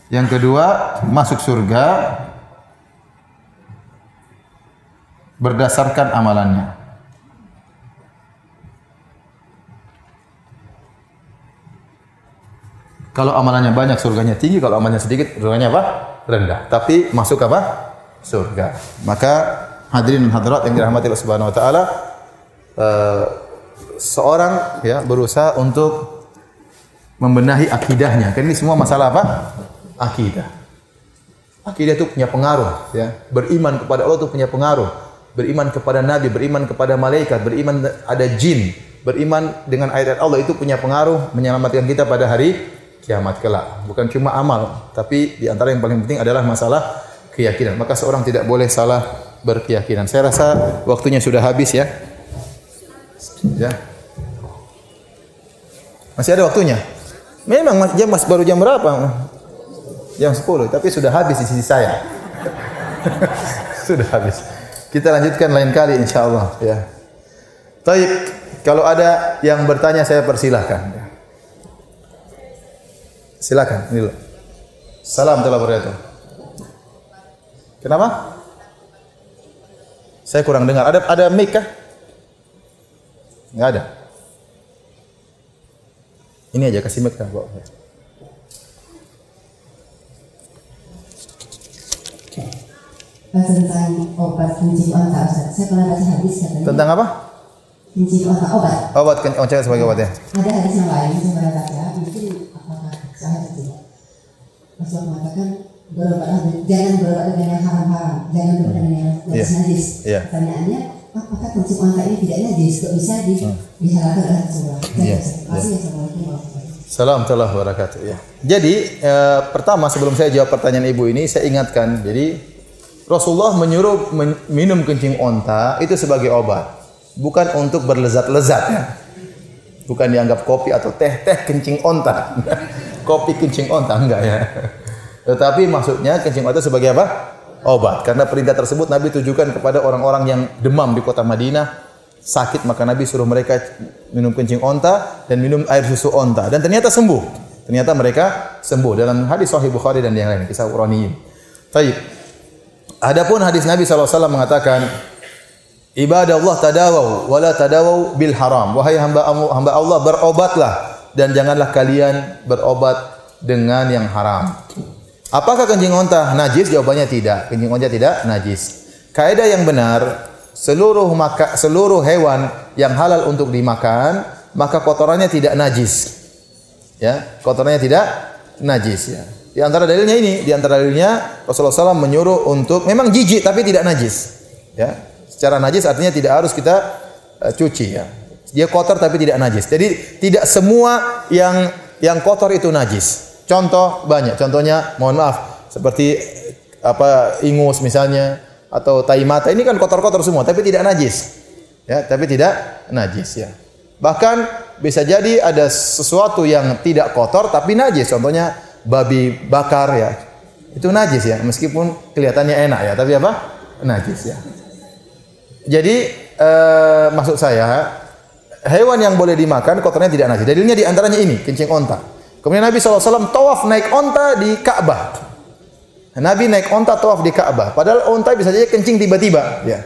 Yang kedua, masuk surga berdasarkan amalannya. Kalau amalannya banyak surganya tinggi, kalau amalnya sedikit surganya apa? rendah. Tapi masuk apa? surga. Maka hadirin dan hadirat yang dirahmati Allah Subhanahu wa taala uh, seorang ya berusaha untuk membenahi akidahnya. Kan ini semua masalah apa? Akidah. Akidah itu punya pengaruh ya. Beriman kepada Allah itu punya pengaruh. Beriman kepada nabi, beriman kepada malaikat, beriman ada jin, beriman dengan ayat Allah itu punya pengaruh menyelamatkan kita pada hari kiamat kelak. Bukan cuma amal, tapi di antara yang paling penting adalah masalah keyakinan. Maka seorang tidak boleh salah berkeyakinan. Saya rasa waktunya sudah habis ya. Ya. Masih ada waktunya? Memang jam mas baru jam berapa? Jam 10, tapi sudah habis di sisi saya. sudah habis. Kita lanjutkan lain kali insya Allah ya. Taib, kalau ada yang bertanya saya persilahkan. Silakan, ini dulu. Salam telah berkata. Kenapa? Saya kurang dengar. Ada ada mic kah? Enggak ada. Ini aja kasih mic kan, tentang obat kencing otak Ustaz. Saya pernah baca hadis katanya. Tentang apa? Kencing otak obat. Obat kencing otak sebagai obat ya. Ada hadis yang lain saya pernah baca. Mungkin saya tidak. Rasul mengatakan berobatlah jangan berobat dengan yang haram-haram, jangan berobat dengan yang najis yeah. najis. Yeah. Pertanyaannya, apakah kuncing unta ini tidak najis? Kok bisa di hmm. dihalalkan oleh Rasulullah? Yeah. Masih yeah. Salam telah wabarakatuh. Ya. Jadi eh, pertama sebelum saya jawab pertanyaan ibu ini, saya ingatkan. Jadi Rasulullah menyuruh minum kencing onta itu sebagai obat, bukan untuk berlezat-lezat ya. Bukan dianggap kopi atau teh, teh kencing onta. kopi kencing onta enggak ya. Tetapi maksudnya kencing onta sebagai apa? Obat. Karena perintah tersebut Nabi tujukan kepada orang-orang yang demam di kota Madinah sakit maka Nabi suruh mereka minum kencing onta dan minum air susu onta dan ternyata sembuh. Ternyata mereka sembuh dalam hadis Sahih Bukhari dan yang lain kisah Uraniyin. Taib. Adapun hadis Nabi SAW mengatakan ibadah Allah tadawau wala tadawau bil haram. Wahai hamba hamba Allah berobatlah dan janganlah kalian berobat dengan yang haram. Apakah kencing onta najis? Jawabannya tidak. Kencing onta tidak najis. Kaidah yang benar, seluruh maka seluruh hewan yang halal untuk dimakan, maka kotorannya tidak najis. Ya, kotorannya tidak najis ya. Di antara dalilnya ini, di antara dalilnya Rasulullah SAW menyuruh untuk memang jijik tapi tidak najis. Ya, secara najis artinya tidak harus kita uh, cuci ya. Dia kotor tapi tidak najis. Jadi tidak semua yang yang kotor itu najis. Contoh banyak. Contohnya mohon maaf seperti apa ingus misalnya atau tai mata ini kan kotor-kotor semua tapi tidak najis. Ya, tapi tidak najis ya. Bahkan bisa jadi ada sesuatu yang tidak kotor tapi najis. Contohnya babi bakar ya. Itu najis ya, meskipun kelihatannya enak ya, tapi apa? Najis ya. Jadi eh, maksud saya hewan yang boleh dimakan kotornya tidak najis. Dalilnya di antaranya ini, kencing onta. Kemudian Nabi SAW tawaf naik onta di Ka'bah. Nabi naik onta tawaf di Ka'bah. Padahal onta bisa saja kencing tiba-tiba. Ya.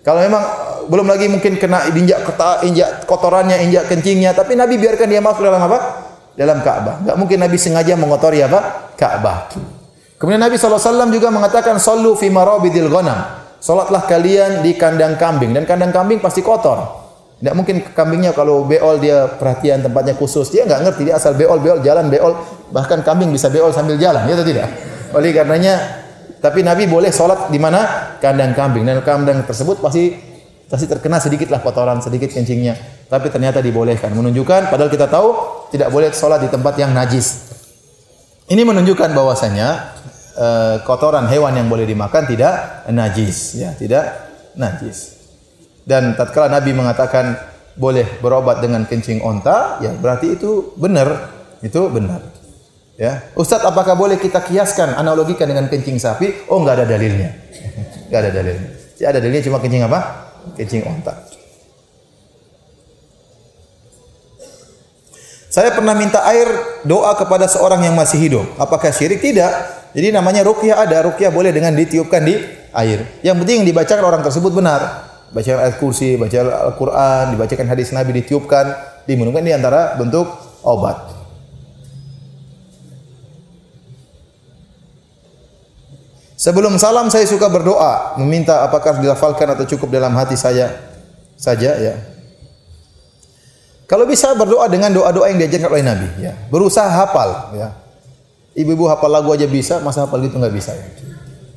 Kalau memang uh, belum lagi mungkin kena injak injak kotorannya, injak kencingnya, tapi Nabi biarkan dia masuk dalam apa? Dalam Ka'bah. Enggak mungkin Nabi sengaja mengotori apa? Ka'bah. Kemudian Nabi SAW juga mengatakan, Sallu fi marabidil ghanam. Salatlah kalian di kandang kambing. Dan kandang kambing pasti kotor. Tidak mungkin kambingnya kalau beol dia perhatian tempatnya khusus. Dia nggak ngerti, dia asal beol, beol, jalan beol. Bahkan kambing bisa beol sambil jalan, ya atau tidak? Oleh karenanya tapi Nabi boleh sholat di mana? Kandang kambing. Dan kandang tersebut pasti pasti terkena sedikit lah kotoran, sedikit kencingnya. Tapi ternyata dibolehkan. Menunjukkan, padahal kita tahu tidak boleh sholat di tempat yang najis. Ini menunjukkan bahwasanya e, kotoran hewan yang boleh dimakan tidak najis, ya, tidak najis. Dan tatkala Nabi mengatakan boleh berobat dengan kencing onta, ya berarti itu benar, itu benar. Ya, Ustadz apakah boleh kita kiaskan analogikan dengan kencing sapi? Oh nggak ada dalilnya, nggak ada dalilnya. Ya, ada dalilnya cuma kencing apa? Kencing onta. Saya pernah minta air doa kepada seorang yang masih hidup. Apakah syirik? Tidak. Jadi namanya rukyah ada. Rukyah boleh dengan ditiupkan di air. Yang penting dibacakan orang tersebut benar. Baca ayat kursi, baca Al-Quran, dibacakan hadis Nabi, ditiupkan, diminumkan ini antara bentuk obat. Sebelum salam saya suka berdoa, meminta apakah dilafalkan atau cukup dalam hati saya saja ya. Kalau bisa berdoa dengan doa-doa yang diajarkan oleh Nabi ya. Berusaha hafal ya. Ibu-ibu hafal lagu aja bisa, masa hafal gitu nggak bisa ya.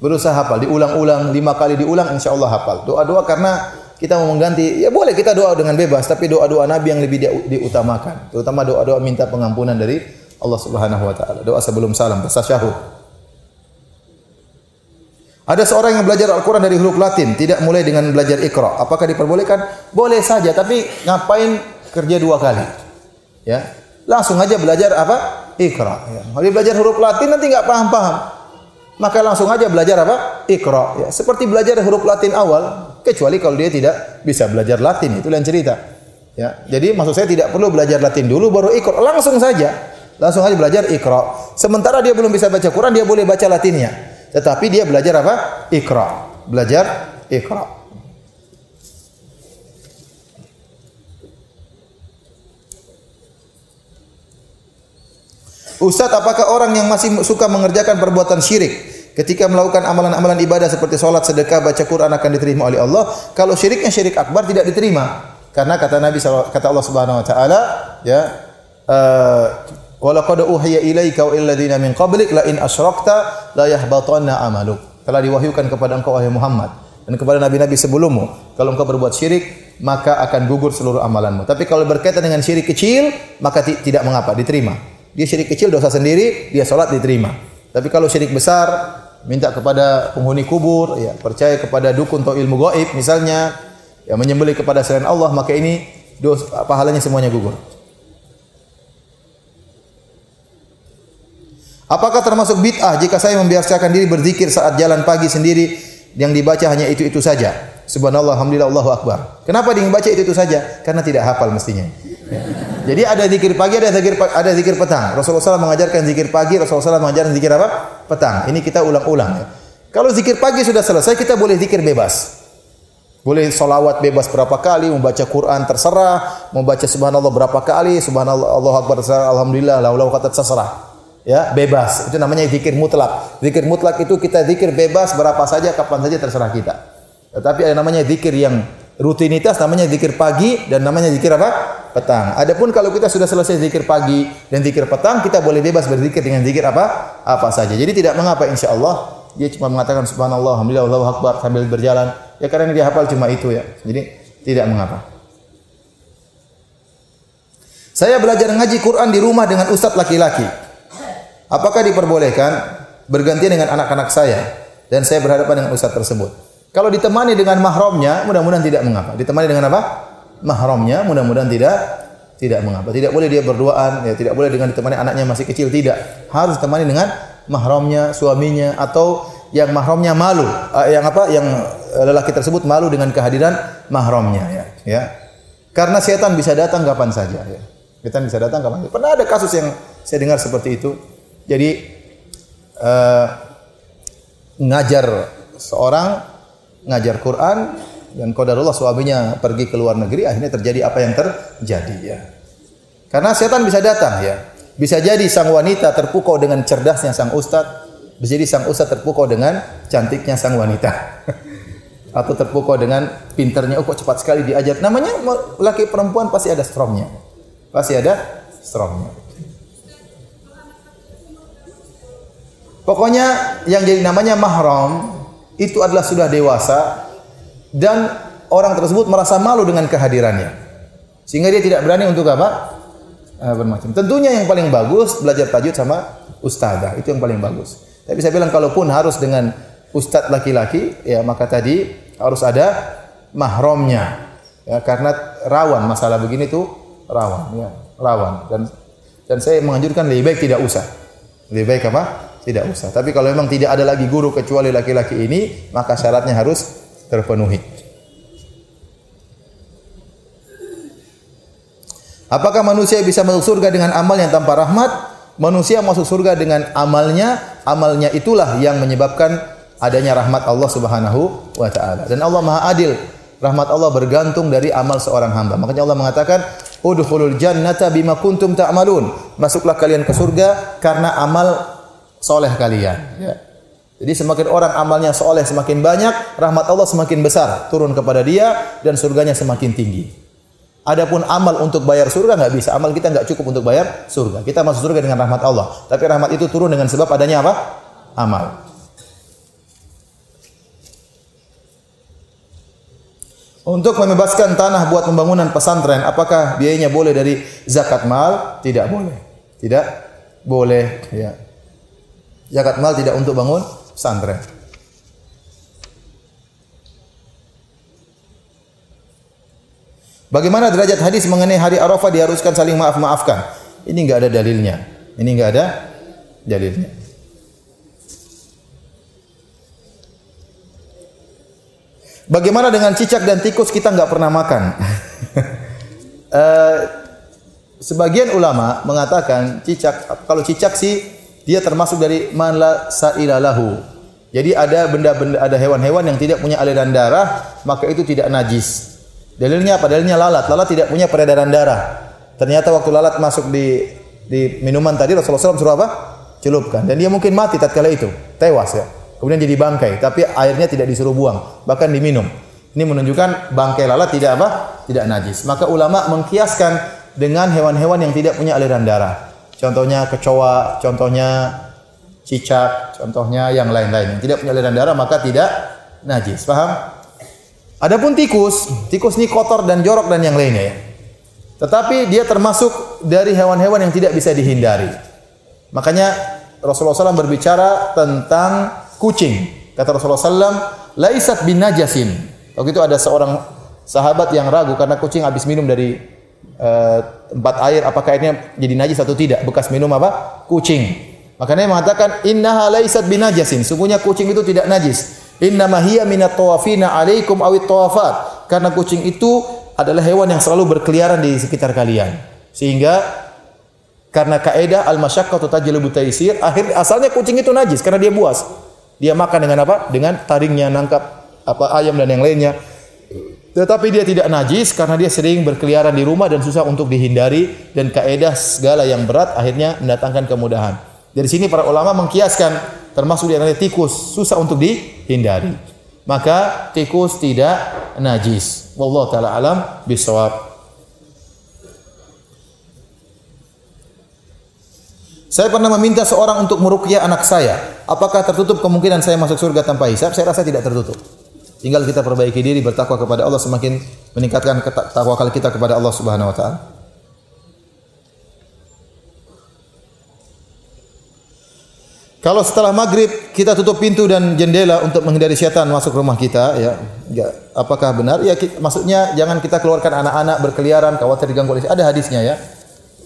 Berusaha hafal, diulang-ulang, lima kali diulang, insya Allah hafal. Doa-doa karena kita mau mengganti, ya boleh kita doa dengan bebas, tapi doa-doa Nabi yang lebih diutamakan. Terutama doa-doa minta pengampunan dari Allah Subhanahu Wa Taala. Doa sebelum salam, tasyahud. Ada seorang yang belajar Al-Quran dari huruf Latin, tidak mulai dengan belajar Iqra. Apakah diperbolehkan? Boleh saja, tapi ngapain kerja dua kali? Ya, langsung aja belajar apa? Iqra. Ya. Kalau belajar huruf Latin nanti nggak paham-paham. Maka langsung aja belajar apa? Iqra. Ya. Seperti belajar huruf Latin awal, kecuali kalau dia tidak bisa belajar Latin, itu lain cerita. Ya. Jadi maksud saya tidak perlu belajar Latin dulu baru Iqra, langsung saja. Langsung aja belajar Iqra. Sementara dia belum bisa baca Quran, dia boleh baca Latinnya. Tetapi dia belajar apa? Iqra. Belajar Iqra. Ustaz, apakah orang yang masih suka mengerjakan perbuatan syirik ketika melakukan amalan-amalan ibadah seperti sholat, sedekah, baca Quran akan diterima oleh Allah? Kalau syiriknya syirik akbar tidak diterima. Karena kata Nabi kata Allah Subhanahu wa taala, ya, uh, Wa laqad uhiya ilaika wa illadzina min qablik la in asyrakta la yahbatanna amaluk. Telah diwahyukan kepada engkau wahai Muhammad dan kepada nabi-nabi sebelummu, kalau engkau berbuat syirik, maka akan gugur seluruh amalanmu. Tapi kalau berkaitan dengan syirik kecil, maka tidak mengapa, diterima. Dia syirik kecil dosa sendiri, dia salat diterima. Tapi kalau syirik besar, minta kepada penghuni kubur, ya, percaya kepada dukun atau ilmu gaib misalnya, ya menyembelih kepada selain Allah, maka ini dosa pahalanya semuanya gugur. Apakah termasuk bid'ah jika saya membiasakan diri berzikir saat jalan pagi sendiri yang dibaca hanya itu-itu saja? Subhanallah, alhamdulillah, Allahu akbar. Kenapa dia membaca itu-itu saja? Karena tidak hafal mestinya. Jadi ada zikir pagi, ada zikir ada zikir petang. Rasulullah SAW mengajarkan zikir pagi, Rasulullah SAW mengajarkan zikir apa? Petang. Ini kita ulang-ulang ya. Kalau zikir pagi sudah selesai, kita boleh zikir bebas. Boleh solawat bebas berapa kali, membaca Quran terserah, membaca subhanallah berapa kali, subhanallah, Allah Akbar terserah, alhamdulillah, laulau kata terserah ya bebas. Itu namanya zikir mutlak. Zikir mutlak itu kita zikir bebas berapa saja kapan saja terserah kita. Tetapi ada namanya zikir yang rutinitas namanya zikir pagi dan namanya zikir apa? Petang. Adapun kalau kita sudah selesai zikir pagi dan zikir petang kita boleh bebas berzikir dengan zikir apa? Apa saja. Jadi tidak mengapa insya Allah dia cuma mengatakan subhanallah alhamdulillah Allahu akbar sambil berjalan. Ya karena dia hafal cuma itu ya. Jadi tidak mengapa. Saya belajar ngaji Quran di rumah dengan ustadz laki-laki Apakah diperbolehkan bergantian dengan anak-anak saya dan saya berhadapan dengan ustaz tersebut? Kalau ditemani dengan mahramnya, mudah-mudahan tidak mengapa. Ditemani dengan apa? Mahramnya, mudah-mudahan tidak tidak mengapa. Tidak boleh dia berduaan, ya tidak boleh dengan ditemani anaknya masih kecil tidak. Harus ditemani dengan mahramnya, suaminya atau yang mahramnya malu, eh, yang apa? Yang lelaki tersebut malu dengan kehadiran mahramnya ya, ya. Karena setan bisa datang kapan saja ya. Setan bisa datang kapan saja. Pernah ada kasus yang saya dengar seperti itu. Jadi uh, ngajar seorang ngajar Quran dan qadarullah suaminya pergi ke luar negeri akhirnya terjadi apa yang terjadi ya. Karena setan bisa datang ya. Bisa jadi sang wanita terpukau dengan cerdasnya sang ustadz, bisa jadi sang ustadz terpukau dengan cantiknya sang wanita. Atau terpukau dengan pinternya, oh kok cepat sekali diajar. Namanya laki perempuan pasti ada strongnya. Pasti ada strongnya. Pokoknya yang jadi namanya mahram itu adalah sudah dewasa dan orang tersebut merasa malu dengan kehadirannya. Sehingga dia tidak berani untuk apa? Uh, bermacam. Tentunya yang paling bagus belajar tajwid sama ustazah, itu yang paling bagus. Tapi saya bilang kalaupun harus dengan ustadz laki-laki, ya maka tadi harus ada mahramnya. Ya, karena rawan masalah begini tuh rawan, ya, rawan. Dan dan saya menganjurkan lebih baik tidak usah. Lebih baik apa? Tidak usah. Tapi kalau memang tidak ada lagi guru kecuali laki-laki ini, maka syaratnya harus terpenuhi. Apakah manusia bisa masuk surga dengan amal yang tanpa rahmat? Manusia masuk surga dengan amalnya, amalnya itulah yang menyebabkan adanya rahmat Allah Subhanahu wa taala. Dan Allah Maha Adil. Rahmat Allah bergantung dari amal seorang hamba. Makanya Allah mengatakan, "Udkhulul jannata bima kuntum ta'malun." Masuklah kalian ke surga karena amal soleh kalian. Ya. Jadi semakin orang amalnya soleh semakin banyak, rahmat Allah semakin besar turun kepada dia dan surganya semakin tinggi. Adapun amal untuk bayar surga nggak bisa. Amal kita nggak cukup untuk bayar surga. Kita masuk surga dengan rahmat Allah. Tapi rahmat itu turun dengan sebab adanya apa? Amal. Untuk membebaskan tanah buat pembangunan pesantren, apakah biayanya boleh dari zakat mal? Tidak boleh. Tidak boleh. Ya. Zakat mal tidak untuk bangun pesantren. Bagaimana derajat hadis mengenai hari Arafah diharuskan saling maaf-maafkan? Ini enggak ada dalilnya. Ini enggak ada dalilnya. Bagaimana dengan cicak dan tikus kita enggak pernah makan? uh, sebagian ulama mengatakan cicak kalau cicak sih dia termasuk dari man la sa'ilalahu. Jadi ada benda-benda ada hewan-hewan yang tidak punya aliran darah, maka itu tidak najis. Dalilnya apa? Dalilnya lalat. Lalat tidak punya peredaran darah. Ternyata waktu lalat masuk di di minuman tadi Rasulullah SAW suruh apa? Celupkan. Dan dia mungkin mati tatkala itu, tewas ya. Kemudian jadi bangkai, tapi airnya tidak disuruh buang, bahkan diminum. Ini menunjukkan bangkai lalat tidak apa? Tidak najis. Maka ulama mengkiaskan dengan hewan-hewan yang tidak punya aliran darah contohnya kecoa, contohnya cicak, contohnya yang lain-lain. Yang tidak punya aliran darah maka tidak najis. Paham? Adapun tikus, tikus ini kotor dan jorok dan yang lainnya ya. Tetapi dia termasuk dari hewan-hewan yang tidak bisa dihindari. Makanya Rasulullah SAW berbicara tentang kucing. Kata Rasulullah SAW, laisat bin najasin. Waktu itu ada seorang sahabat yang ragu karena kucing habis minum dari uh, tempat air apakah airnya jadi najis atau tidak? Bekas minum apa? Kucing. Makanya mengatakan innaha laisat binajasin. Sungguhnya kucing itu tidak najis. Inna hiya minat tawafina alaikum awit tawafat. Karena kucing itu adalah hewan yang selalu berkeliaran di sekitar kalian. Sehingga karena kaidah al masyaqqatu tajlibu taysir akhir asalnya kucing itu najis karena dia buas. Dia makan dengan apa? Dengan taringnya nangkap apa ayam dan yang lainnya tetapi dia tidak najis karena dia sering berkeliaran di rumah dan susah untuk dihindari dan kaedah segala yang berat akhirnya mendatangkan kemudahan. Dari sini para ulama mengkiaskan termasuk di antara tikus susah untuk dihindari. Maka tikus tidak najis. Wallahu taala alam bisawab. Saya pernah meminta seorang untuk meruqyah anak saya. Apakah tertutup kemungkinan saya masuk surga tanpa hisab? Saya rasa tidak tertutup. Tinggal kita perbaiki diri bertakwa kepada Allah semakin meningkatkan tawakal kita kepada Allah Subhanahu wa taala. Kalau setelah maghrib kita tutup pintu dan jendela untuk menghindari setan masuk rumah kita, ya, ya apakah benar? Ya, maksudnya jangan kita keluarkan anak-anak berkeliaran, khawatir diganggu oleh. Ada hadisnya ya,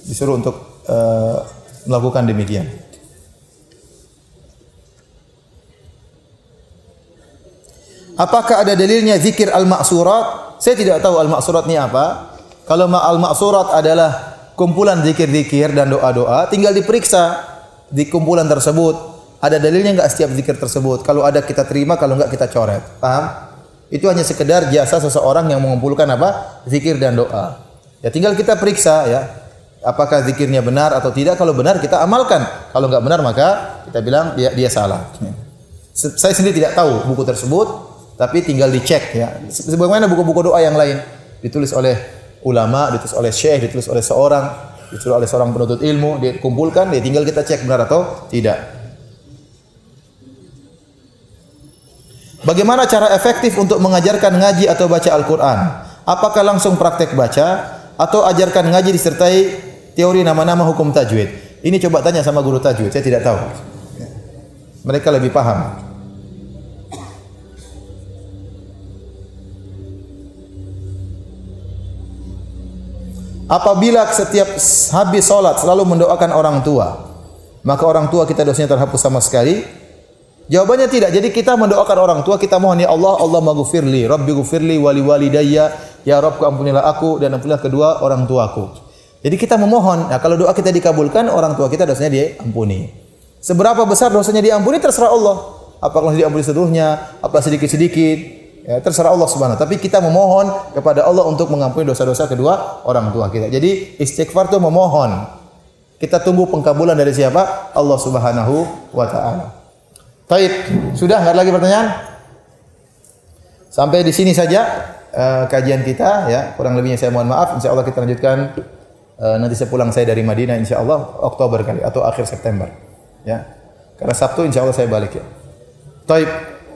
disuruh untuk uh, melakukan demikian. Apakah ada dalilnya zikir al-ma'surat? Saya tidak tahu al-ma'surat ini apa. Kalau al maksurat adalah kumpulan zikir-zikir dan doa-doa, tinggal diperiksa di kumpulan tersebut. Ada dalilnya enggak setiap zikir tersebut? Kalau ada kita terima, kalau enggak kita coret. Paham? Itu hanya sekedar jasa seseorang yang mengumpulkan apa? Zikir dan doa. Ya tinggal kita periksa ya. Apakah zikirnya benar atau tidak? Kalau benar kita amalkan. Kalau enggak benar maka kita bilang dia dia salah. Saya sendiri tidak tahu buku tersebut, tapi tinggal dicek ya. Sebagaimana buku-buku doa yang lain ditulis oleh ulama, ditulis oleh syekh, ditulis oleh seorang, ditulis oleh seorang penuntut ilmu, dikumpulkan, dia tinggal kita cek benar atau tidak. Bagaimana cara efektif untuk mengajarkan ngaji atau baca Al-Quran? Apakah langsung praktek baca atau ajarkan ngaji disertai teori nama-nama hukum tajwid? Ini coba tanya sama guru tajwid, saya tidak tahu. Mereka lebih paham. Apabila setiap habis sholat selalu mendoakan orang tua, maka orang tua kita dosanya terhapus sama sekali. Jawabannya tidak. Jadi kita mendoakan orang tua, kita mohon ya Allah, Allah maghfirli, Rabbi ghfirli wali walidayya, ya Rabb ampunilah aku dan ampunilah kedua orang tuaku. Jadi kita memohon, nah kalau doa kita dikabulkan, orang tua kita dosanya diampuni. Seberapa besar dosanya diampuni terserah Allah. Apakah diampuni seluruhnya, apa sedikit-sedikit, ya, terserah Allah Subhanahu Tapi kita memohon kepada Allah untuk mengampuni dosa-dosa kedua orang tua kita. Jadi istighfar itu memohon. Kita tunggu pengkabulan dari siapa? Allah Subhanahu wa taala. Baik, sudah enggak lagi pertanyaan? Sampai di sini saja uh, kajian kita ya. Kurang lebihnya saya mohon maaf. Insya Allah kita lanjutkan uh, nanti sepulang saya dari Madinah insya Allah Oktober kali atau akhir September. Ya. Karena Sabtu insya Allah saya balik ya. Taib.